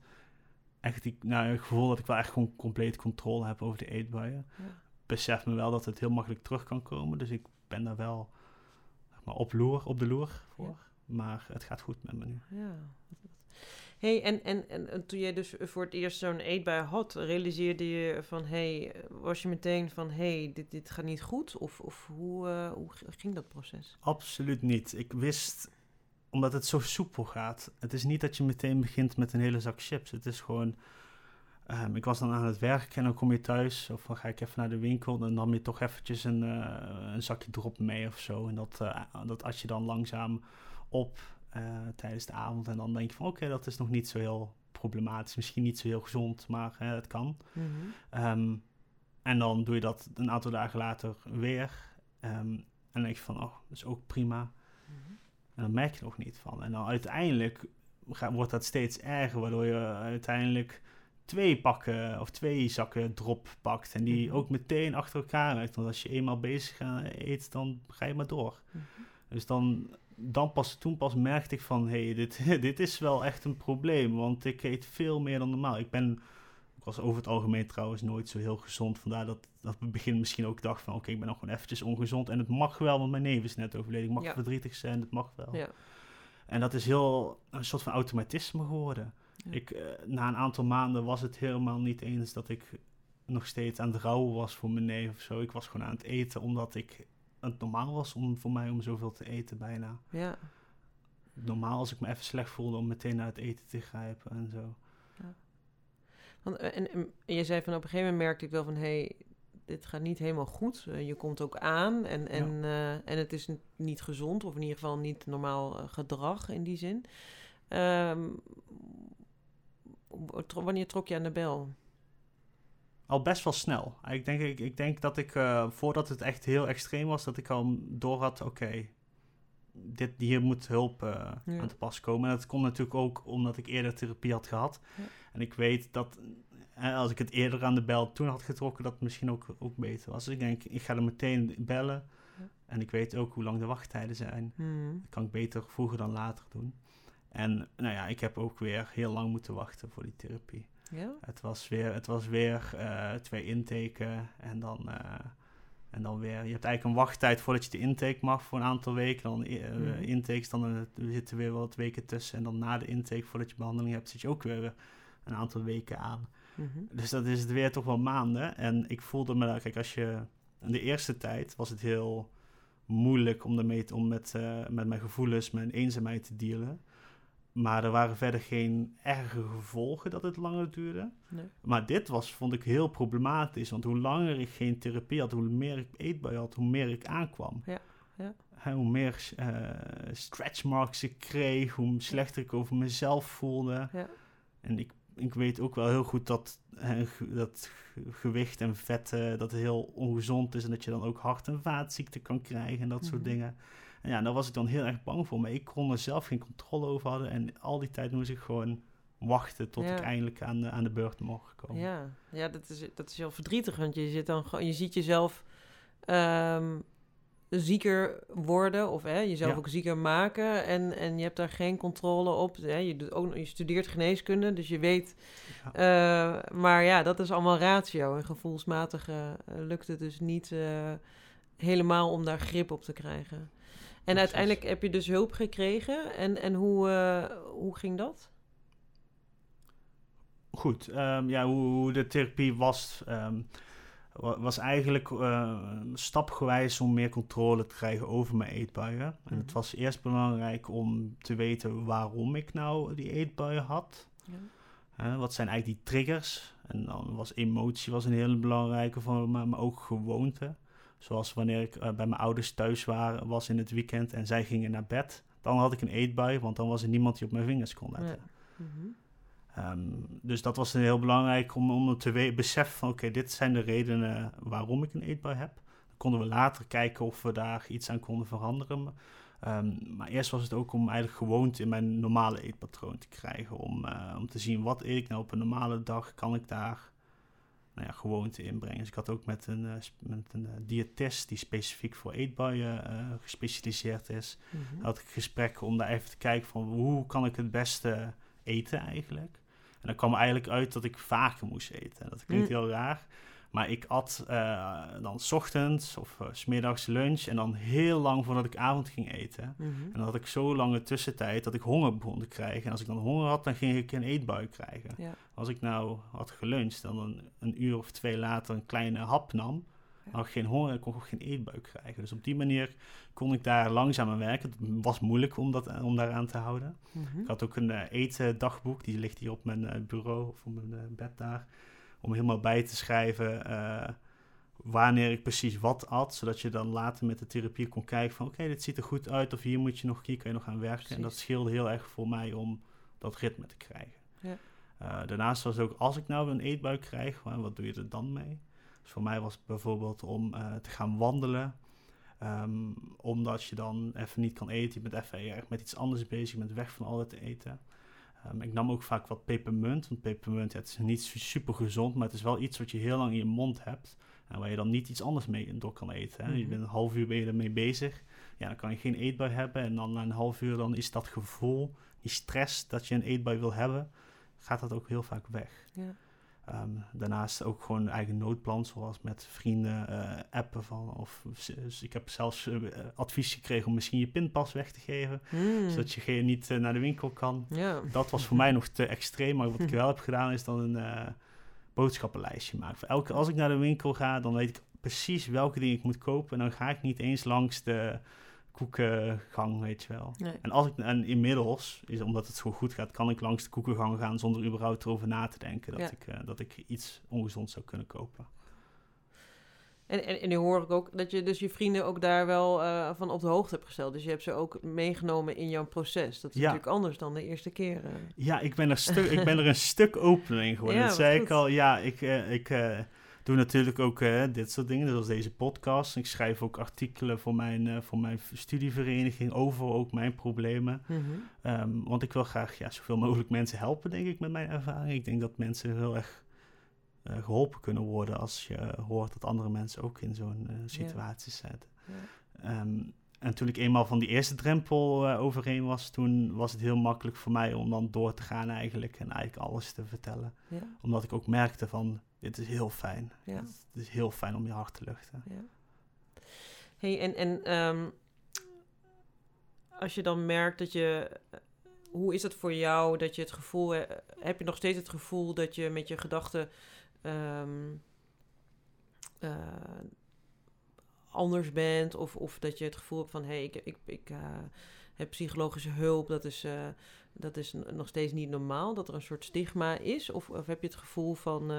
echt die, nou, het gevoel dat ik wel echt gewoon compleet controle heb over de eetbuien.
Ja.
Besef me wel dat het heel makkelijk terug kan komen. Dus ik ben daar wel zeg maar, op, loer, op de loer voor. Maar het gaat goed met me nu.
Ja. hey, en, en, en, en toen jij dus voor het eerst zo'n eetbui had, realiseerde je van, hey, was je meteen van, hey, dit, dit gaat niet goed? Of, of hoe, eh, hoe ging dat proces?
Absoluut niet. Ik wist, omdat het zo soepel gaat. Het is niet dat je meteen begint met een hele zak chips. Het is gewoon. ehm, ik was dan aan het werk en dan kom je thuis. Of dan ga ik even naar de winkel. En dan nam je toch eventjes een, eh, een zakje drop mee of zo. En dat, eh, dat at je dan langzaam op eh, tijdens de avond. En dan denk je van oké, dat is nog niet zo heel problematisch. Misschien niet zo heel gezond, maar eh, het kan.
Mhm.
Ehm, en dan doe je dat een aantal dagen later weer. Ehm, en dan denk je van, oh, dat is ook prima.
Mhm.
En dan merk je nog niet van. En dan uiteindelijk gaat, wordt dat steeds erger, waardoor je uiteindelijk twee pakken of twee zakken drop pakt. En die
Mhm.
ook meteen achter elkaar legt. Want als je eenmaal bezig gaat eet, dan ga je maar door. Dus dan, dan pas, toen pas merkte ik van, hé, hey, dit, dit is wel echt een probleem. Want ik eet veel meer dan normaal. Ik ben, ik was over het algemeen trouwens nooit zo heel gezond. Vandaar dat, dat we begin misschien ook dacht van, oké, ik ben nog gewoon eventjes ongezond. En het mag wel, want mijn neef is net overleden. Ik mag
Ja.
verdrietig zijn, het mag wel.
Ja.
En dat is heel een soort van automatisme geworden.
Ja.
Ik, eh, na een aantal maanden was het helemaal niet eens dat ik nog steeds aan het rouwen was voor mijn neef of zo. Ik was gewoon aan het eten omdat ik het normaal was om, voor mij om zoveel te eten bijna.
ja.
Normaal als ik me even slecht voelde om meteen naar het eten te grijpen en zo.
Want, eh, en, en, en je zei van op een gegeven moment merkte ik wel van, hey, dit gaat niet helemaal goed. Eh, je komt ook aan en, en, eh, en het is niet gezond, of in ieder geval niet normaal gedrag in die zin. Ehm, wanneer trok je aan de bel?
Al best wel snel. Ik denk, ik, ik denk dat ik, eh, voordat het echt heel extreem was, dat ik al door had, oké, dit hier moet hulp eh,
Ja.
aan te pas komen. En dat komt natuurlijk ook omdat ik eerder therapie had gehad.
Ja.
En ik weet dat eh, als ik het eerder aan de bel toen had getrokken, dat het misschien ook, ook beter was. Dus ik denk, ik ga er meteen bellen.
Ja.
En ik weet ook hoe lang de wachttijden zijn.
Hmm.
Dat kan ik beter vroeger dan later doen. En nou ja, ik heb ook weer heel lang moeten wachten voor die therapie.
Ja?
Het was weer, het was weer eh, twee inteken en dan, eh, en dan weer... Je hebt eigenlijk een wachttijd voordat je de intake mag voor een aantal weken. Dan intakes, dan er zitten weer wat weken tussen. En dan na de intake, voordat je behandeling hebt, zit je ook weer een aantal weken aan.
Mhm.
Dus dat is het weer toch wel maanden. En ik voelde me. Kijk, als je... In de eerste tijd was het heel moeilijk om, te, om met, met mijn gevoelens, mijn eenzaamheid te dealen. Maar er waren verder geen erge gevolgen dat het langer duurde.
Nee.
Maar dit was, vond ik heel problematisch. Want hoe langer ik geen therapie had, hoe meer ik eetbui had, hoe meer ik aankwam.
Ja, ja.
Hoe meer eh stretch marks ik kreeg, hoe slechter ik over mezelf voelde.
Ja.
En ik, ik weet ook wel heel goed dat, dat ge- gewicht en vetten dat heel ongezond is. En dat je dan ook hart- en vaatziekten kan krijgen en dat soort
Mhm.
dingen. En ja, daar was ik dan heel erg bang voor. Maar ik kon er zelf geen controle over hadden. En al die tijd moest ik gewoon wachten tot
Ja.
ik eindelijk aan de, aan de beurt mocht komen.
Ja, ja dat, is, dat is heel verdrietig, want je, zit dan, gewoon- je ziet jezelf ehm, zieker worden of hè, jezelf
Ja.
ook zieker maken en, en je hebt daar geen controle op. Hè. Je, doet ook, je studeert geneeskunde, dus je weet... eh, maar ja, dat is allemaal ratio en gevoelsmatig eh, lukt het dus niet eh, helemaal om daar grip op te krijgen. En
Precies.
uiteindelijk heb je dus hulp gekregen en, en hoe, eh, hoe ging dat?
Goed, ehm, ja, hoe, hoe de therapie was, wa- was eigenlijk eh, stapgewijs om meer controle te krijgen over mijn eetbuien. En
Mhm.
het was eerst belangrijk om te weten waarom ik nou die eetbuien had.
Ja.
Wat zijn eigenlijk die triggers? En dan was emotie was een hele belangrijke voor me, maar ook gewoonte. Zoals wanneer ik eh, bij mijn ouders thuis waren, was in het weekend en zij gingen naar bed. Dan had ik een eetbui, want dan was er niemand die op mijn vingers kon letten.
Ja. Mhm.
Ehm, dus dat was heel belangrijk om, om te beseffen van oké, dit zijn de redenen waarom ik een eetbui heb. Dan konden we later kijken of we daar iets aan konden veranderen. Ehm, maar eerst was het ook om eigenlijk gewoonte in mijn normale eetpatroon te krijgen. Om, eh, om te zien wat eet ik nou op een normale dag, kan ik daar nou ja, gewoonte inbrengen. Dus ik had ook met een, eh, met een eh, diëtist die specifiek voor eetbuien eh, gespecialiseerd is
Mhm.
had ik gesprekken om daar even te kijken van hoe kan ik het beste eten eigenlijk. En dan kwam eigenlijk uit dat ik vaker moest eten. En dat klinkt
Mm.
heel raar. Maar ik at uh, dan s ochtends of uh, s middags lunch en dan heel lang voordat ik avond ging eten.
Mhm.
En dan had ik zo lange tussentijd dat ik honger begon te krijgen. En als ik dan honger had, dan ging ik een eetbui krijgen.
Ja.
Als ik nou had geluncht, dan een, een uur of twee later een kleine hap nam,
Ja.
had ik geen honger en kon ik ook geen eetbui krijgen. Dus op die manier kon ik daar langzaam aan werken. Het was moeilijk om, dat, om daaraan te houden.
Mhm.
Ik had ook een eh, etendagboek, die ligt hier op mijn eh, bureau of op mijn eh, bed daar. Om helemaal bij te schrijven eh, wanneer ik precies wat at. Zodat je dan later met de therapie kon kijken van oké, dit ziet er goed uit. Of hier moet je nog, hier kun je nog aan werken. En dat scheelde heel erg voor mij om dat ritme te krijgen.
Ja.
Eh, daarnaast was ook, als ik nou een eetbuik krijg, wa- wat doe je er dan mee? Dus voor mij was het bijvoorbeeld om eh, te gaan wandelen. Ehm, omdat je dan even niet kan eten. Je bent even erg met iets anders bezig. Je bent weg van al het eten. Ehm, ik nam ook vaak wat pepermunt. Want pepermunt, ja, het is niet su- super gezond. Maar het is wel iets wat je heel lang in je mond hebt. En waar je dan niet iets anders mee door kan eten. Hè. Je
Mhm.
bent een half uur ben je ermee bezig. Ja, dan kan je geen eetbui hebben. En dan na een half uur dan is dat gevoel, die stress dat je een eetbui wil hebben, gaat dat ook heel vaak weg.
Ja.
Ehm, daarnaast ook gewoon een eigen noodplan, zoals met vrienden eh, appen van. Of ik heb zelfs eh, advies gekregen om misschien je pinpas weg te geven,
Mm.
zodat je geen, niet eh, naar de winkel kan.
Ja.
Dat was voor mij nog te extreem, maar wat ik wel heb gedaan is dan een boodschappenlijstje maken. Voor elke, als ik naar de winkel ga, dan weet ik precies welke dingen ik moet kopen. En dan ga ik niet eens langs de koekengang, weet je wel.
Nee.
En, als ik, en inmiddels, is, omdat het zo goed gaat, kan ik langs de koekengang gaan zonder überhaupt erover na te denken dat,
Ja.
ik, eh, dat ik iets ongezond zou kunnen kopen.
En, en, en nu hoor ik ook dat je dus je vrienden ook daar wel eh, van op de hoogte hebt gesteld. Dus je hebt ze ook meegenomen in jouw proces. Dat is
Ja.
natuurlijk anders dan de eerste keer. eh.
Ja, ik ben er, stu- ik ben er een stuk opener in geworden.
Ja,
dat zei ik al. Ja, ik, ik doe natuurlijk ook eh, dit soort dingen, zoals deze podcast. Ik schrijf ook artikelen voor mijn, eh, voor mijn studievereniging over ook mijn problemen.
Mhm.
Ehm, want ik wil graag ja, zoveel mogelijk mensen helpen, denk ik, met mijn ervaring. Ik denk dat mensen heel erg eh, geholpen kunnen worden als je hoort dat andere mensen ook in zo'n eh, situatie zitten. Ehm, en toen ik eenmaal van die eerste drempel eh, overheen was, toen was het heel makkelijk voor mij om dan door te gaan eigenlijk en eigenlijk alles te vertellen. Omdat ik ook merkte van, dit is heel fijn.
Ja.
Het is heel fijn om je hart te luchten.
Ja. Hey, en, en ehm, als je dan merkt dat je. Hoe is het voor jou dat je het gevoel. he- Heb je nog steeds het gevoel dat je met je gedachten. ehm, eh, anders bent? Of, of dat je het gevoel hebt van: hé, hey, ik, ik, ik eh, heb psychologische hulp. Dat is, eh, dat is nog steeds niet normaal. Dat er een soort stigma is? Of, of heb je het gevoel van.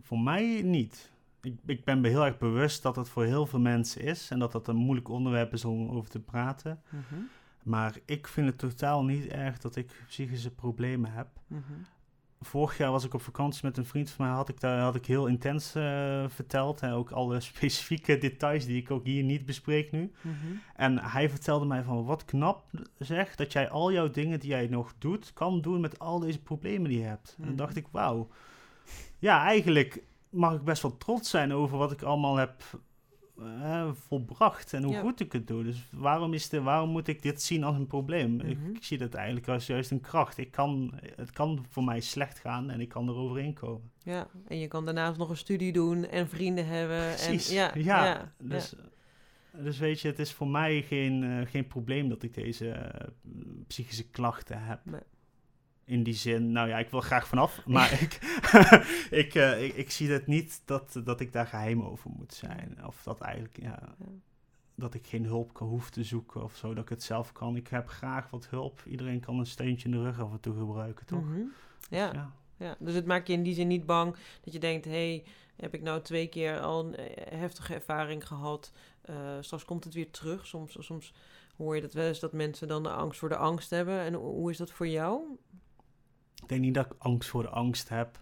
Voor mij niet. Ik, ik ben me heel erg bewust dat het voor heel veel mensen is en dat dat een moeilijk onderwerp is om over te praten.
mhm,
Maar ik vind het totaal niet erg dat ik psychische problemen heb.
mhm,
Vorig jaar was ik op vakantie met een vriend van mij, had ik, daar, had ik heel intens eh, verteld. En ook alle specifieke details die ik ook hier niet bespreek nu.
mhm.
En hij vertelde mij van, wat knap zeg, dat jij al jouw dingen die jij nog doet, kan doen met al deze problemen die je hebt. En dan dacht ik, wauw. Ja, eigenlijk mag ik best wel trots zijn over wat ik allemaal heb eh, volbracht en hoe
Ja.
goed ik het doe. Dus waarom, is de, waarom moet ik dit zien als een probleem? ik,
Mhm.
ik zie dat eigenlijk als juist een kracht. Ik kan, het kan voor mij slecht gaan en ik kan er overheen komen.
Ja, en je kan daarnaast nog een studie doen en vrienden hebben.
Precies,
En, ja,
ja.
ja,
dus, dus weet je, het is voor mij geen, eh, geen probleem dat ik deze eh, psychische klachten heb.
Nee.
In die zin, nou ja, ik wil graag vanaf, maar ik, ik, eh, ik, ik zie het niet dat, dat ik daar geheim over moet zijn. Of dat eigenlijk, ja,
Ja.
dat ik geen hulp kan, hoef te zoeken of zo, dat ik het zelf kan. Ik heb graag wat hulp. Iedereen kan een steuntje in de rug af en toe gebruiken, toch?
Mhm.
Dus
ja,
ja.
ja, dus het maakt je in die zin niet bang dat je denkt: hé, hey, heb ik nou twee keer al een eh, heftige ervaring gehad? eh, straks komt het weer terug. Soms, soms hoor je dat wel eens dat mensen dan de angst voor de angst hebben. En hoe is dat voor jou?
Ik denk niet dat ik angst voor de angst heb.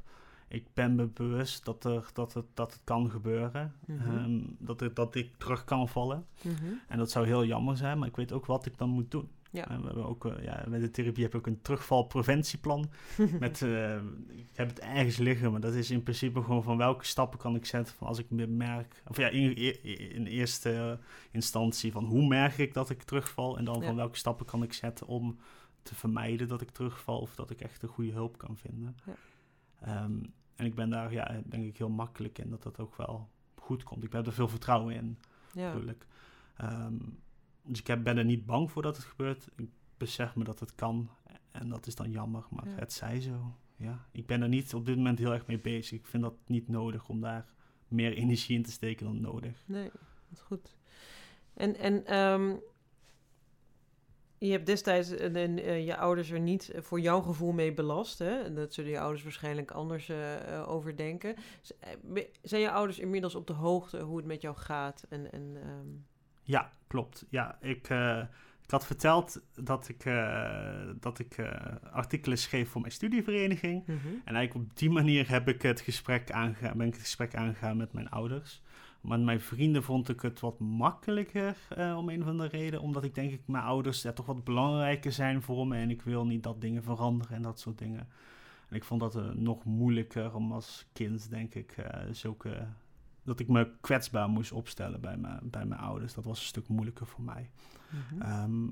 Ik ben me bewust dat, er, dat, het, dat het kan gebeuren.
Mhm.
Ehm, dat, ik, dat ik terug kan vallen.
Mhm.
En dat zou heel jammer zijn, maar ik weet ook wat ik dan moet doen.
Ja.
En we hebben ook, eh, ja, met de therapie heb ik ook een terugvalpreventieplan. met, eh, ik heb het ergens liggen, maar dat is in principe gewoon van welke stappen kan ik zetten van als ik me merk. Of ja, in, in eerste instantie van hoe merk ik dat ik terugval. En dan
Ja.
van welke stappen kan ik zetten om te vermijden dat ik terugval of dat ik echt een goede hulp kan vinden.
Ja.
Ehm, en ik ben daar, ja, denk ik heel makkelijk in dat dat ook wel goed komt. Ik heb er veel vertrouwen in,
Ja.
natuurlijk. Ehm, dus ik heb, ben er niet bang voor dat het gebeurt. Ik besef me dat het kan. En dat is dan jammer, maar
Ja.
het zij zo. Ja. Ik ben er niet op dit moment heel erg mee bezig. Ik vind dat niet nodig om daar meer energie in te steken dan nodig.
Nee, dat is goed. En, en ehm, je hebt destijds de- eh, je ouders er niet eh, voor jouw gevoel mee belast. Hè? En Dat zullen je ouders waarschijnlijk anders eh, eh, over denken. Zijn je ouders inmiddels op de hoogte hoe het met jou gaat? En, en, ehm,
Ja, klopt. Ja, ik, ik had verteld dat ik, dat ik artikelen schreef voor mijn studievereniging.
mhm.
En eigenlijk op die manier heb ik het gesprek aangegaan, ben ik het gesprek aangegaan met mijn ouders. Maar met mijn vrienden vond ik het wat makkelijker eh, om een van de reden. Omdat ik denk ik mijn ouders ja, toch wat belangrijker zijn voor me. En ik wil niet dat dingen veranderen en dat soort dingen. En ik vond dat eh, nog moeilijker om als kind, denk ik, eh, zulke... Dat ik me kwetsbaar moest opstellen bij, mijn bij mijn ouders. Dat was een stuk moeilijker voor mij.
Mhm.
Ehm,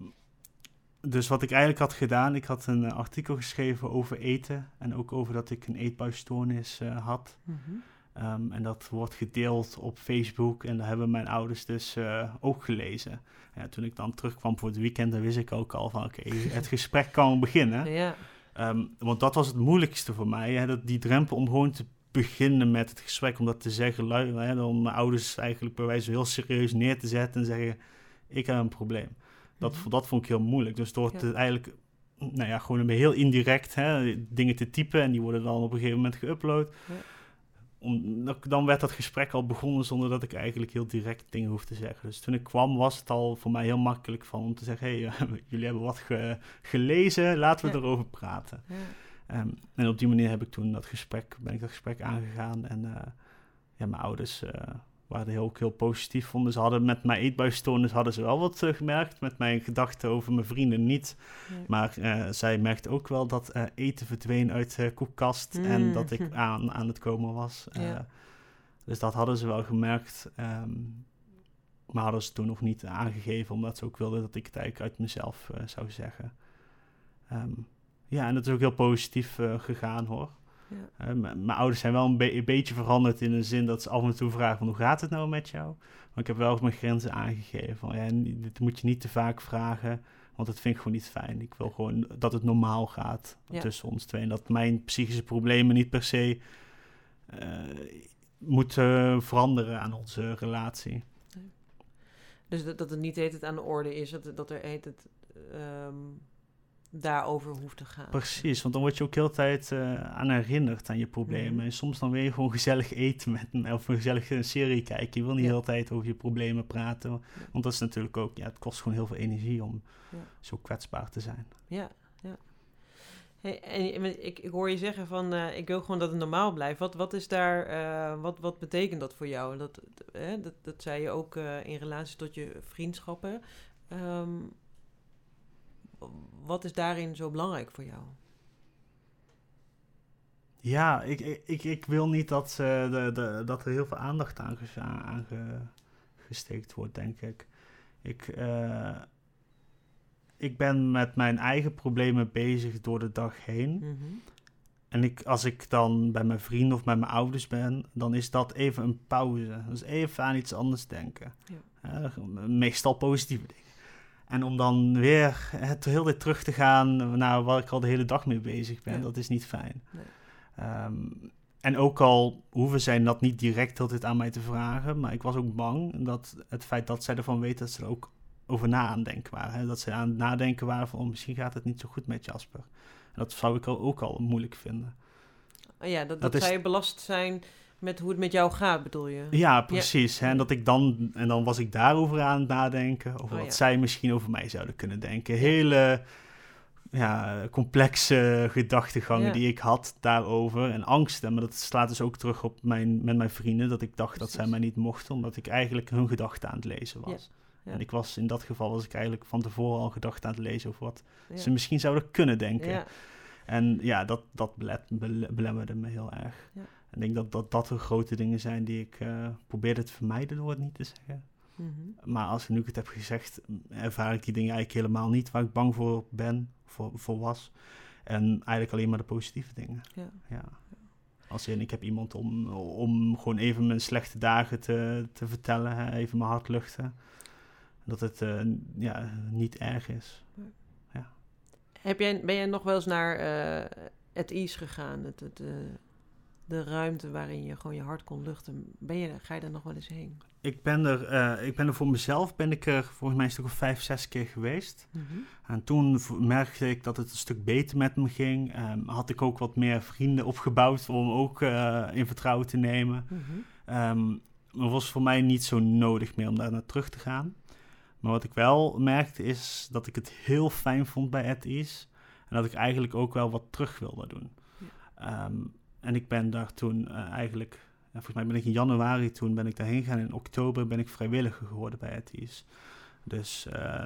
dus wat ik eigenlijk had gedaan, ik had een artikel geschreven over eten en ook over dat ik een eetbuisstoornis had.
Mhm.
Ehm, en dat wordt gedeeld op Facebook en dat hebben mijn ouders dus eh, ook gelezen. Ja, toen ik dan terugkwam voor het weekend, dan wist ik ook al van oké, het gesprek kan beginnen.
Ja,
Ehm, want dat was het moeilijkste voor mij, hè, dat, die drempel om gewoon te beginnen met het gesprek, om dat te zeggen, lui, hè, om mijn ouders eigenlijk bij wijze van heel serieus neer te zetten en zeggen, ik heb een probleem. Dat,
Mhm.
dat vond ik heel moeilijk. Dus door
Ja.
te eigenlijk, nou ja, gewoon een heel indirect hè, dingen te typen en die worden dan op een gegeven moment geüpload.
Ja.
Om, dan werd dat gesprek al begonnen zonder dat ik eigenlijk heel direct dingen hoefde te zeggen. Dus toen ik kwam was het al voor mij heel makkelijk van om te zeggen, hé, hey, jullie hebben wat ge- gelezen, laten we
Ja.
erover praten.
ja.
Ehm, en op die manier heb ik toen dat gesprek, ben ik dat gesprek aangegaan. En eh, ja, mijn ouders eh, waren heel, ook heel positief vonden. Ze hadden met mijn eetbuisstoornis hadden ze wel wat eh, gemerkt. Met mijn gedachten over mijn vrienden niet. Maar eh, zij merkte ook wel dat eh, eten verdween uit de koekkast. En
Mm.
dat ik aan, aan het komen was.
Ja.
Dus dat hadden ze wel gemerkt. ehm, maar hadden ze toen nog niet aangegeven. Omdat ze ook wilden dat ik het eigenlijk uit mezelf zou zeggen. Ehm, ja, en dat is ook heel positief gegaan hoor.
Ja.
Mijn ouders zijn wel een, be- een beetje veranderd in de zin dat ze af en toe vragen van hoe gaat het nou met jou? Maar ik heb wel mijn grenzen aangegeven. Van, ja, dit moet je niet te vaak vragen, want dat vind ik gewoon niet fijn. Ik wil gewoon dat het normaal gaat
Ja.
tussen ons twee. En dat mijn psychische problemen niet per se eh, moeten veranderen aan onze relatie.
Dus dat, dat het niet heet het aan de orde is, dat, dat er heet het daarover hoeft te gaan.
Precies, want dan word je ook heel de tijd eh, aan herinnerd aan je problemen.
Mhm.
En soms dan wil je gewoon gezellig eten met me of een gezellige serie kijken. Je wil niet
Ja.
de hele tijd over je problemen praten. Want dat is natuurlijk ook, ja, het kost gewoon heel veel energie om
Ja.
zo kwetsbaar te zijn.
Ja, ja. Hey, en ik, ik hoor je zeggen van, eh, ik wil gewoon dat het normaal blijft. Wat, wat is daar, eh, wat, wat betekent dat voor jou? Dat, eh, dat, dat zei je ook in relatie tot je vriendschappen. Ehm, wat is daarin zo belangrijk voor jou?
Ja, ik, ik, ik, wil niet dat, ze de, de, dat er heel veel aandacht aan, ges- aan, aan ge- gesteekt wordt, denk ik. Ik, eh, ik ben met mijn eigen problemen bezig door de dag heen.
Mhm.
En ik, als ik dan bij mijn vrienden of bij mijn ouders ben, dan is dat even een pauze. Dus even aan iets anders denken.
Ja.
Meestal positieve dingen. En om dan weer het heel dit terug te gaan naar waar ik al de hele dag mee bezig ben,
Ja.
dat is niet fijn.
Nee.
Ehm, en ook al hoeven zij dat niet direct altijd aan mij te vragen, maar ik was ook bang dat het feit dat zij ervan weten dat ze er ook over na aan denken waren. Hè? Dat ze aan het nadenken waren van oh, misschien gaat het niet zo goed met Jasper. En dat zou ik ook al moeilijk vinden.
Oh ja, dat, dat,
Dat is-
zij belast zijn met hoe het met jou gaat, bedoel je?
Ja, precies. Hè? En dat ik dan, en dan was ik daarover aan het nadenken, over
Oh,
wat
ja.
zij misschien over mij zouden kunnen denken. Hele ja, complexe gedachtegangen die ik had daarover en angsten. Maar dat slaat dus ook terug op mijn, met mijn vrienden, dat ik dacht dat zij mij niet mochten, omdat ik eigenlijk hun gedachten aan het lezen was.
Ja.
En ik was in dat geval was ik eigenlijk van tevoren al gedachten aan het lezen over wat
Ja.
ze misschien zouden kunnen denken.
Ja,
En ja, dat, dat belemmerde me heel erg.
Ja.
Ik denk dat, dat dat de grote dingen zijn die ik eh, probeerde te vermijden door het niet te zeggen.
mhm.
Maar als ik nu ik het heb gezegd, ervaar ik die dingen eigenlijk helemaal niet waar ik bang voor ben, voor, voor was. En eigenlijk alleen maar de positieve dingen.
ja.
Ja. Als in, ik heb iemand om, om gewoon even mijn slechte dagen te, te vertellen, hè, even mijn hart luchten. Dat het eh, ja, niet erg is.
Heb jij, ben jij nog wel eens naar eh, het IS gegaan? Het, het, de ruimte waarin je gewoon je hart kon luchten. Ben je, ga je daar nog wel eens heen?
Ik ben er, eh, ik ben er voor mezelf, ben ik er volgens mij een stuk of vijf, zes keer geweest.
Mhm.
En toen merkte ik dat het een stuk beter met me ging. Ehm, had ik ook wat meer vrienden opgebouwd om ook eh, in vertrouwen te nemen.
Mhm.
Ehm het was voor mij niet zo nodig meer om daar naar terug te gaan. Maar wat ik wel merkte is dat ik het heel fijn vond bij At Ease. En dat ik eigenlijk ook wel wat terug wilde doen. Ehm, en ik ben daar toen eh, eigenlijk... volgens mij ben ik in januari toen ben ik daarheen gegaan. In oktober ben ik vrijwilliger geworden bij Ease. Dus eh,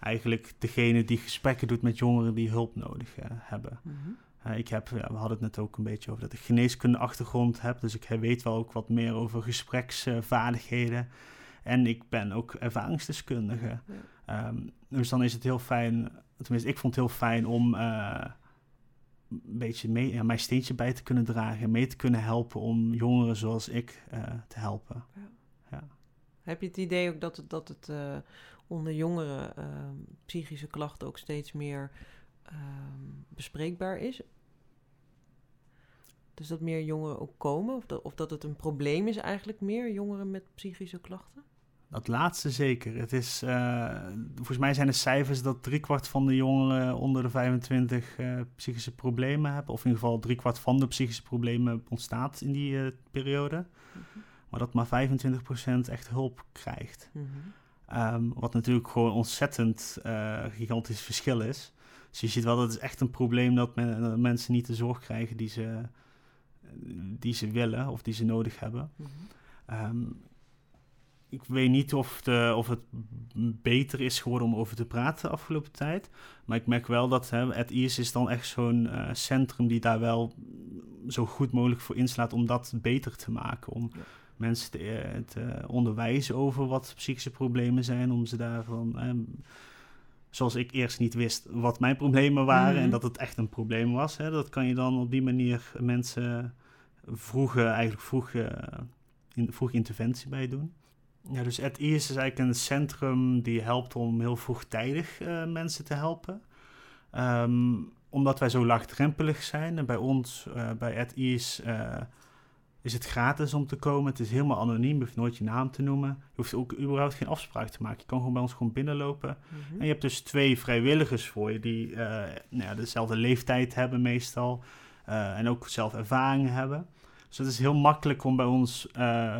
eigenlijk degene die gesprekken doet met jongeren die hulp nodig eh, hebben.
Mhm.
Uh, ik heb, ja, we hadden het net ook een beetje over dat ik geneeskunde achtergrond heb. Dus ik weet wel ook wat meer over gespreksvaardigheden. en ik ben ook ervaringsdeskundige. Ehm, dus dan is het heel fijn, tenminste ik vond het heel fijn om eh, een beetje mee, ja, mijn steentje bij te kunnen dragen. Mee te kunnen helpen om jongeren zoals ik eh, te helpen.
Heb je het idee ook dat het, dat het eh, onder jongeren ehm, psychische klachten ook steeds meer ehm, bespreekbaar is? Dus dat meer jongeren ook komen? Of dat, of dat het een probleem is eigenlijk meer, jongeren met psychische klachten?
Dat laatste zeker. Het is, eh, volgens mij zijn de cijfers dat driekwart van de jongeren onder de 25 eh, psychische problemen hebben. Of in ieder geval driekwart van de psychische problemen ontstaat in die eh, periode. Maar dat maar 25% echt hulp krijgt.
Mhm.
Ehm, wat natuurlijk gewoon ontzettend gigantisch verschil is. Dus je ziet wel dat het is echt een probleem dat, men- dat mensen niet de zorg krijgen die ze, die ze willen of die ze nodig hebben.
Mhm.
Ehm, ik weet niet of, de, of het beter is geworden om over te praten de afgelopen tijd. Maar ik merk wel dat hè, het IS is dan echt zo'n eh, centrum die daar wel zo goed mogelijk voor inslaat om dat beter te maken. Om
Ja.
mensen te, eh, te onderwijzen over wat psychische problemen zijn. Om ze daarvan, eh, zoals ik eerst niet wist wat mijn problemen waren
Mhm.
en dat het echt een probleem was. Hè, dat kan je dan op die manier mensen vroege, eigenlijk vroeg, eh, in, vroeg interventie bij doen. Ja, dus het IS is eigenlijk een centrum die helpt om heel vroegtijdig eh, mensen te helpen. Ehm, omdat wij zo laagdrempelig zijn. En bij ons, eh, bij het IS, eh, is het gratis om te komen. Het is helemaal anoniem, je hoeft nooit je naam te noemen. Je hoeft ook überhaupt geen afspraak te maken. Je kan gewoon bij ons gewoon binnenlopen.
Mhm.
En je hebt dus twee vrijwilligers voor je die nou ja, dezelfde leeftijd hebben meestal. en ook zelf ervaring hebben. Dus het is heel makkelijk om bij ons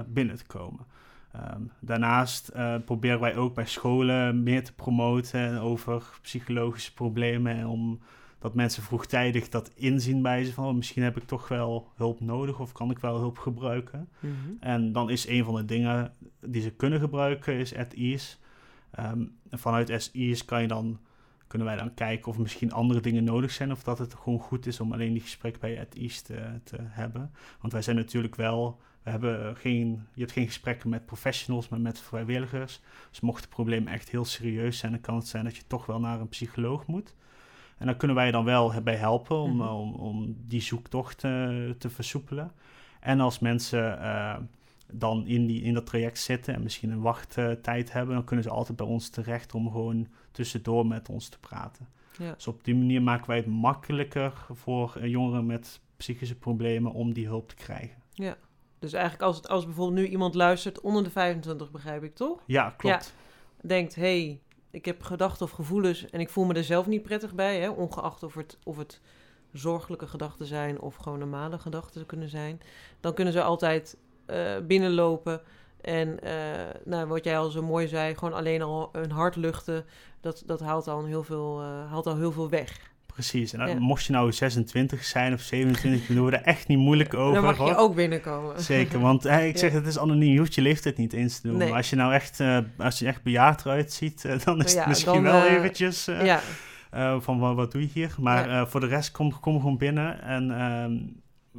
binnen te komen. Ehm, daarnaast eh, proberen wij ook bij scholen meer te promoten over psychologische problemen. En om dat mensen vroegtijdig dat inzien bij ze van oh, misschien heb ik toch wel hulp nodig of kan ik wel hulp gebruiken.
Mhm.
En dan is een van de dingen die ze kunnen gebruiken, is at ease. Ehm, en vanuit ease kan je dan, kunnen wij dan kijken of misschien andere dingen nodig zijn. Of dat het gewoon goed is om alleen die gesprek bij at ease te, te hebben. Want wij zijn natuurlijk wel, we hebben geen, je hebt geen gesprekken met professionals, maar met vrijwilligers. Dus mocht het probleem echt heel serieus zijn, dan kan het zijn dat je toch wel naar een psycholoog moet. En dan kunnen wij dan wel bij helpen om,
Mhm.
om, om die zoektocht eh, te versoepelen. En als mensen eh, dan in, die, in dat traject zitten en misschien een wachttijd hebben, dan kunnen ze altijd bij ons terecht om gewoon tussendoor met ons te praten.
Ja.
Dus op die manier maken wij het makkelijker voor jongeren met psychische problemen om die hulp te krijgen.
Dus eigenlijk als, het, als bijvoorbeeld nu iemand luistert onder de 25, begrijp ik toch?
Ja, klopt.
Denkt, hé, hey, ik heb gedachten of gevoelens en ik voel me er zelf niet prettig bij, hè? ongeacht of het, of het zorgelijke gedachten zijn of gewoon normale gedachten kunnen zijn. Dan kunnen ze altijd eh, binnenlopen en eh, nou, wat jij al zo mooi zei, gewoon alleen al hun hart luchten, dat, dat haalt, al heel veel, eh, haalt al heel veel weg.
Precies. En dan,
Ja.
mocht je nou 26 zijn of 27, dan doen we er echt niet moeilijk over.
Dan mag je ook binnenkomen.
Zeker, want eh, ik zeg het is anoniem, je hoeft je leeftijd niet eens te doen.
Nee.
Maar als je nou echt, eh, als je echt bejaard eruit ziet, eh, dan is
Ja,
het misschien
dan,
wel eventjes
ja,
van wat, wat doe je hier. Maar
Ja.
voor de rest kom, kom gewoon binnen. En ehm,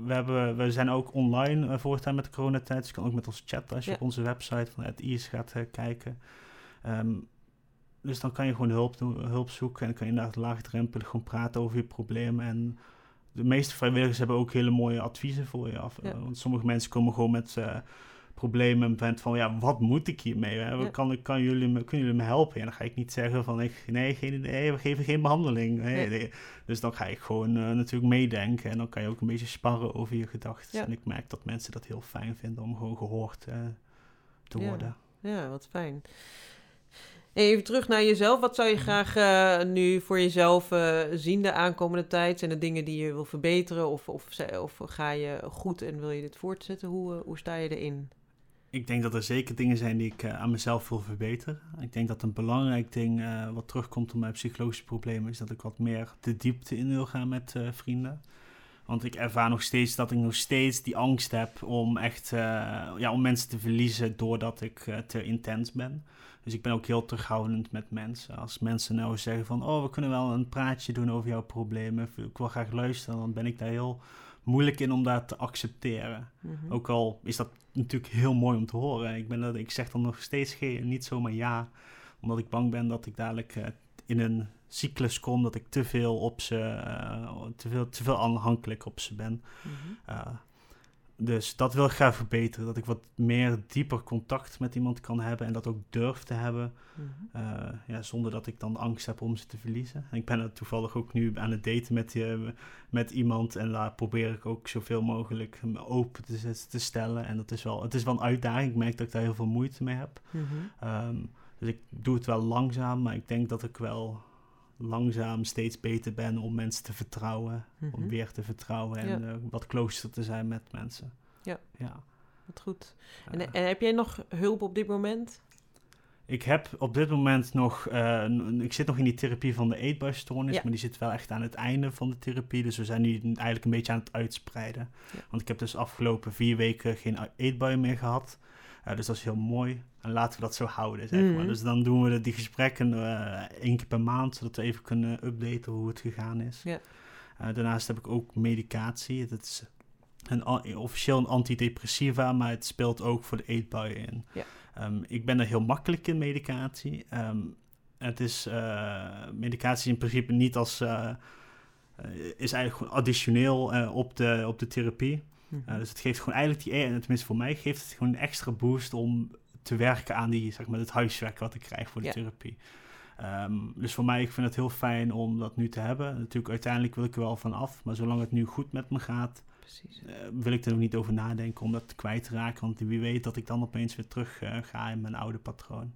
we, hebben, we zijn ook online voortaan met de coronatijd. Dus je kan ook met ons chatten als je
Ja.
op onze website van het IS gaat kijken. Ehm, dus dan kan je gewoon hulp, hulp zoeken en dan kan je inderdaad laagdrempelig gewoon praten over je probleem. En de meeste vrijwilligers hebben ook hele mooie adviezen voor je af.
Ja.
Eh, want sommige mensen komen gewoon met eh, problemen met van, ja, wat moet ik hiermee? Hè?
Ja.
Kan, kan jullie me, kunnen jullie me helpen? En dan ga ik niet zeggen van, ik, nee, geen, nee, we geven geen behandeling. Nee,
Nee.
nee. Dus dan ga ik gewoon eh, natuurlijk meedenken en dan kan je ook een beetje sparren over je gedachten.
Ja.
En ik merk dat mensen dat heel fijn vinden om gewoon gehoord eh, te worden.
Ja, wat fijn. Even terug naar jezelf. Wat zou je
Mhm.
graag eh, nu voor jezelf eh, zien de aankomende tijd? Zijn er dingen die je wil verbeteren? Of, of, of ga je goed en wil je dit voortzetten? Hoe, eh, hoe sta je erin?
Ik denk dat er zeker dingen zijn die ik aan mezelf wil verbeteren. Ik denk dat een belangrijk ding wat terugkomt op mijn psychologische problemen is dat ik wat meer de diepte in wil gaan met vrienden. Want ik ervaar nog steeds dat ik nog steeds die angst heb om echt eh, ja, om mensen te verliezen doordat ik eh, te intens ben. Dus ik ben ook heel terughoudend met mensen. Als mensen nou zeggen van, oh, we kunnen wel een praatje doen over jouw problemen. Ik wil graag luisteren. Dan ben ik daar heel moeilijk in om dat te accepteren.
Mhm.
Ook al is dat natuurlijk heel mooi om te horen. Ik, ben dat, ik zeg dan nog steeds geen, niet zomaar ja, omdat ik bang ben dat ik dadelijk eh, in een cyclus kom dat ik te veel op ze, eh, te, veel, te veel aanhankelijk op ze ben.
Mhm.
Eh, dus dat wil ik graag verbeteren. Dat ik wat meer dieper contact met iemand kan hebben en dat ook durf te hebben.
Mhm.
eh, ja, zonder dat ik dan angst heb om ze te verliezen. En ik ben er toevallig ook nu aan het daten met, die, met iemand. En daar probeer ik ook zoveel mogelijk me open te stellen. En dat is wel, het is wel een uitdaging. Ik merk dat ik daar heel veel moeite mee heb.
Mhm.
Ehm, dus ik doe het wel langzaam, maar ik denk dat ik wel langzaam steeds beter ben om mensen te vertrouwen. Om
Mhm.
weer te vertrouwen en
Ja.
eh, wat closer te zijn met mensen.
Ja.
ja.
Wat goed. En, en heb jij nog hulp op dit moment?
ik heb op dit moment nog, eh, ik zit nog in die therapie van de eetbuisstoornis,
Ja.
maar die zit wel echt aan het einde van de therapie. Dus we zijn nu eigenlijk een beetje aan het uitspreiden.
Ja.
Want ik heb dus afgelopen vier weken geen eetbui meer gehad. Dus dat is heel mooi. En laten we dat zo houden, zeg maar.
Mhm.
Dus dan doen we die gesprekken eh, één keer per maand, zodat we even kunnen updaten hoe het gegaan is. Eh, daarnaast heb ik ook medicatie. Dat is een, officieel een antidepressiva, maar het speelt ook voor de eetbuien in.
Ja.
Ehm, ik ben er heel makkelijk in medicatie. Ehm, het is eh, medicatie in principe niet als... is eigenlijk gewoon additioneel op, de, op de therapie.
Mhm.
Uh, dus het geeft gewoon eigenlijk die, eh, tenminste voor mij, geeft het gewoon een extra boost om te werken aan die, zeg maar, het huiswerk wat ik krijg voor de
Ja.
therapie. Ehm, dus voor mij, ik vind het heel fijn om dat nu te hebben. Natuurlijk, uiteindelijk wil ik er wel van af, maar zolang het nu goed met me gaat, eh, wil ik er ook niet over nadenken om dat kwijt te raken. Want wie weet dat ik dan opeens weer terug eh, ga in mijn oude patroon.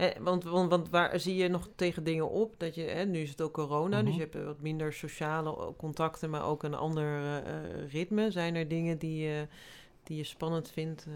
Hè, want, want, want waar zie je nog tegen dingen op? Dat je, hè, nu is het ook corona, dus
Mhm.
je hebt wat minder sociale eh, contacten, maar ook een ander eh, eh, ritme. Zijn er dingen die, je die je spannend vindt?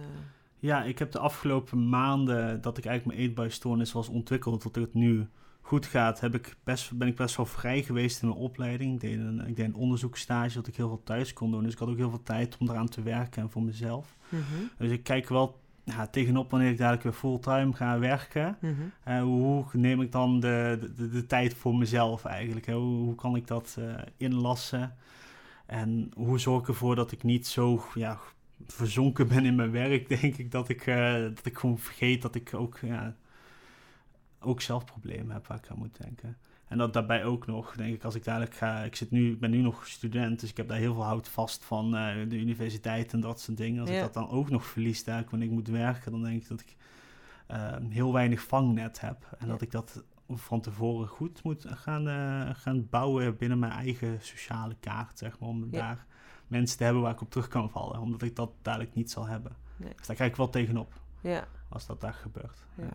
Ja, ik heb de afgelopen maanden dat ik eigenlijk mijn eetbuisstoornis was ontwikkeld, tot het nu goed gaat, heb ik best, ben ik best wel vrij geweest in mijn opleiding. Ik deed een, ik deed een onderzoeksstage dat ik heel veel thuis kon doen. Dus ik had ook heel veel tijd om eraan te werken en voor mezelf.
Mhm,
Dus ik kijk wel ja, tegenop wanneer ik dadelijk weer fulltime ga werken.
mhm.
Eh, hoe neem ik dan de, de, de tijd voor mezelf eigenlijk? Hè? Hoe, hoe kan ik dat eh, inlassen? En hoe zorg ik ervoor dat ik niet zo ja, verzonken ben in mijn werk, denk ik, dat ik, eh, dat ik gewoon vergeet dat ik ook, ja, ook zelf problemen heb waar ik aan moet denken. En dat daarbij ook nog, denk ik, als ik dadelijk ga... Ik, zit nu, ik ben nu nog student, dus ik heb daar heel veel hout vast van eh, de universiteit en dat soort dingen. Als
Ja.
ik dat dan ook nog verlies daar wanneer ik moet werken, dan denk ik dat ik eh, heel weinig vangnet heb. En
Ja.
dat ik dat van tevoren goed moet gaan, eh, gaan bouwen binnen mijn eigen sociale kaart, zeg maar. Om
Ja.
daar mensen te hebben waar ik op terug kan vallen. Omdat ik dat dadelijk niet zal hebben.
Nee.
Dus daar kijk ik wel tegenop
Ja,
als dat daar gebeurt.
ja.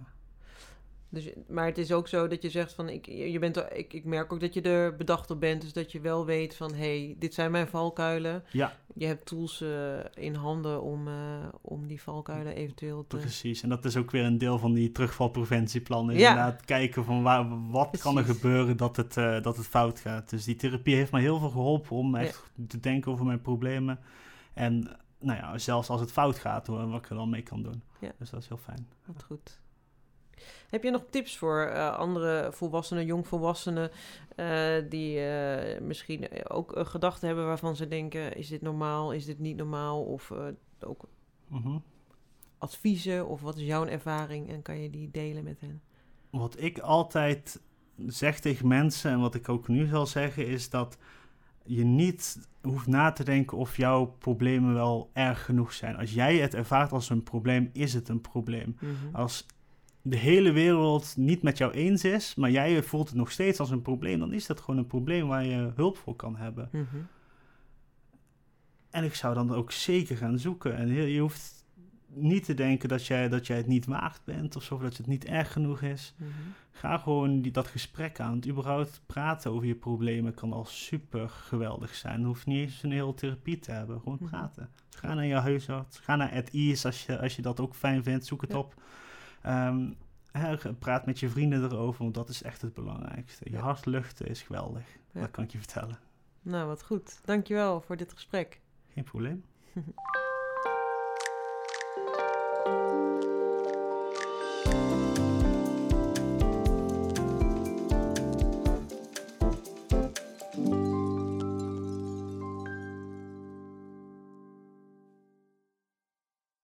Dus, maar het is ook zo dat je zegt van, ik, je bent ik, ik merk ook dat je er bedacht op bent. Dus dat je wel weet van, hé, hey, dit zijn mijn valkuilen.
Ja,
Je hebt tools eh, in handen om, eh, om die valkuilen eventueel te...
precies. En dat is ook weer een deel van die terugvalpreventieplan.
Ja.
Inderdaad, kijken van waar, wat kan er gebeuren dat het, eh, dat het fout gaat. Dus die therapie heeft me heel veel geholpen om echt te denken over mijn problemen. En nou ja, zelfs als het fout gaat, hoor, wat ik er dan mee kan doen.
Ja.
Dus dat is heel fijn.
Wat goed. Heb je nog tips voor eh, andere volwassenen, jongvolwassenen, eh, die eh, misschien ook gedachten hebben waarvan ze denken: is dit normaal, is dit niet normaal? Of ook
Mhm.
adviezen, of wat is jouw ervaring en kan je die delen met hen?
Wat ik altijd zeg tegen mensen, en wat ik ook nu zal zeggen, is dat je niet hoeft na te denken of jouw problemen wel erg genoeg zijn. Als jij het ervaart als een probleem, is het een probleem.
Mhm.
Als de hele wereld niet met jou eens is, maar jij voelt het nog steeds als een probleem, dan is dat gewoon een probleem waar je hulp voor kan hebben.
Mhm.
En ik zou dan ook zeker gaan zoeken. En je je hoeft niet te denken dat jij, dat jij het niet waard bent of zo, of dat het niet erg genoeg is.
Mhm.
Ga gewoon die, dat gesprek aan. Want überhaupt praten over je problemen kan al super geweldig zijn. Je hoeft niet eens een hele therapie te hebben. Gewoon
Mhm.
praten. Ga naar je huisarts. Ga naar At Ease als je, als je dat ook fijn vindt. Zoek het
Ja.
op. Ehm, praat met je vrienden erover, want dat is echt het belangrijkste. Je hart luchten is geweldig. Dat kan ik je vertellen.
Nou, wat goed. Dankjewel voor dit gesprek.
Geen probleem.